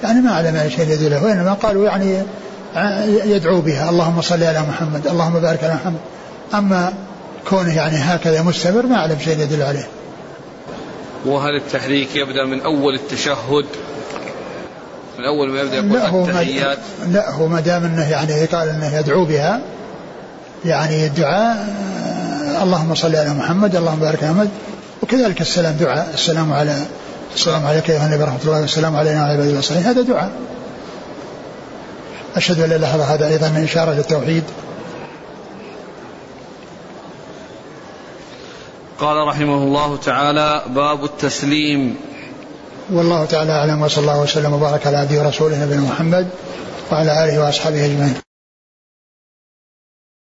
يعني ما أعلم يعني شيء يدله وإنما قالوا يعني يدعو بها. اللهم صل على محمد اللهم بارك على محمد. أما كونه يعني هكذا مستمر ما أعلم شيء يدل عليه.
وهل التحريك يبدأ من أول التشهد؟ من أول ما يبدأ يقول لا هو التحيات؟
لا هو ما دام أنه يعني قال أنه يدعو بها يعني الدعاء اللهم صل على محمد اللهم بارك على محمد. وكذلك السلام دعاء السلام على السلام عليك أيها النبي ورحمة الله والسلام علينا وعلى عباد الصالحين هذا دعاء. أشهد أن لا إله إلا هذا أيضا إشارة للتوحيد
قال رحمه الله تعالى باب التسليم.
والله تعالى أعلم وصلى الله وسلم وبارك على عبده ورسوله نبينا محمد وعلى آله وأصحابه أجمعين.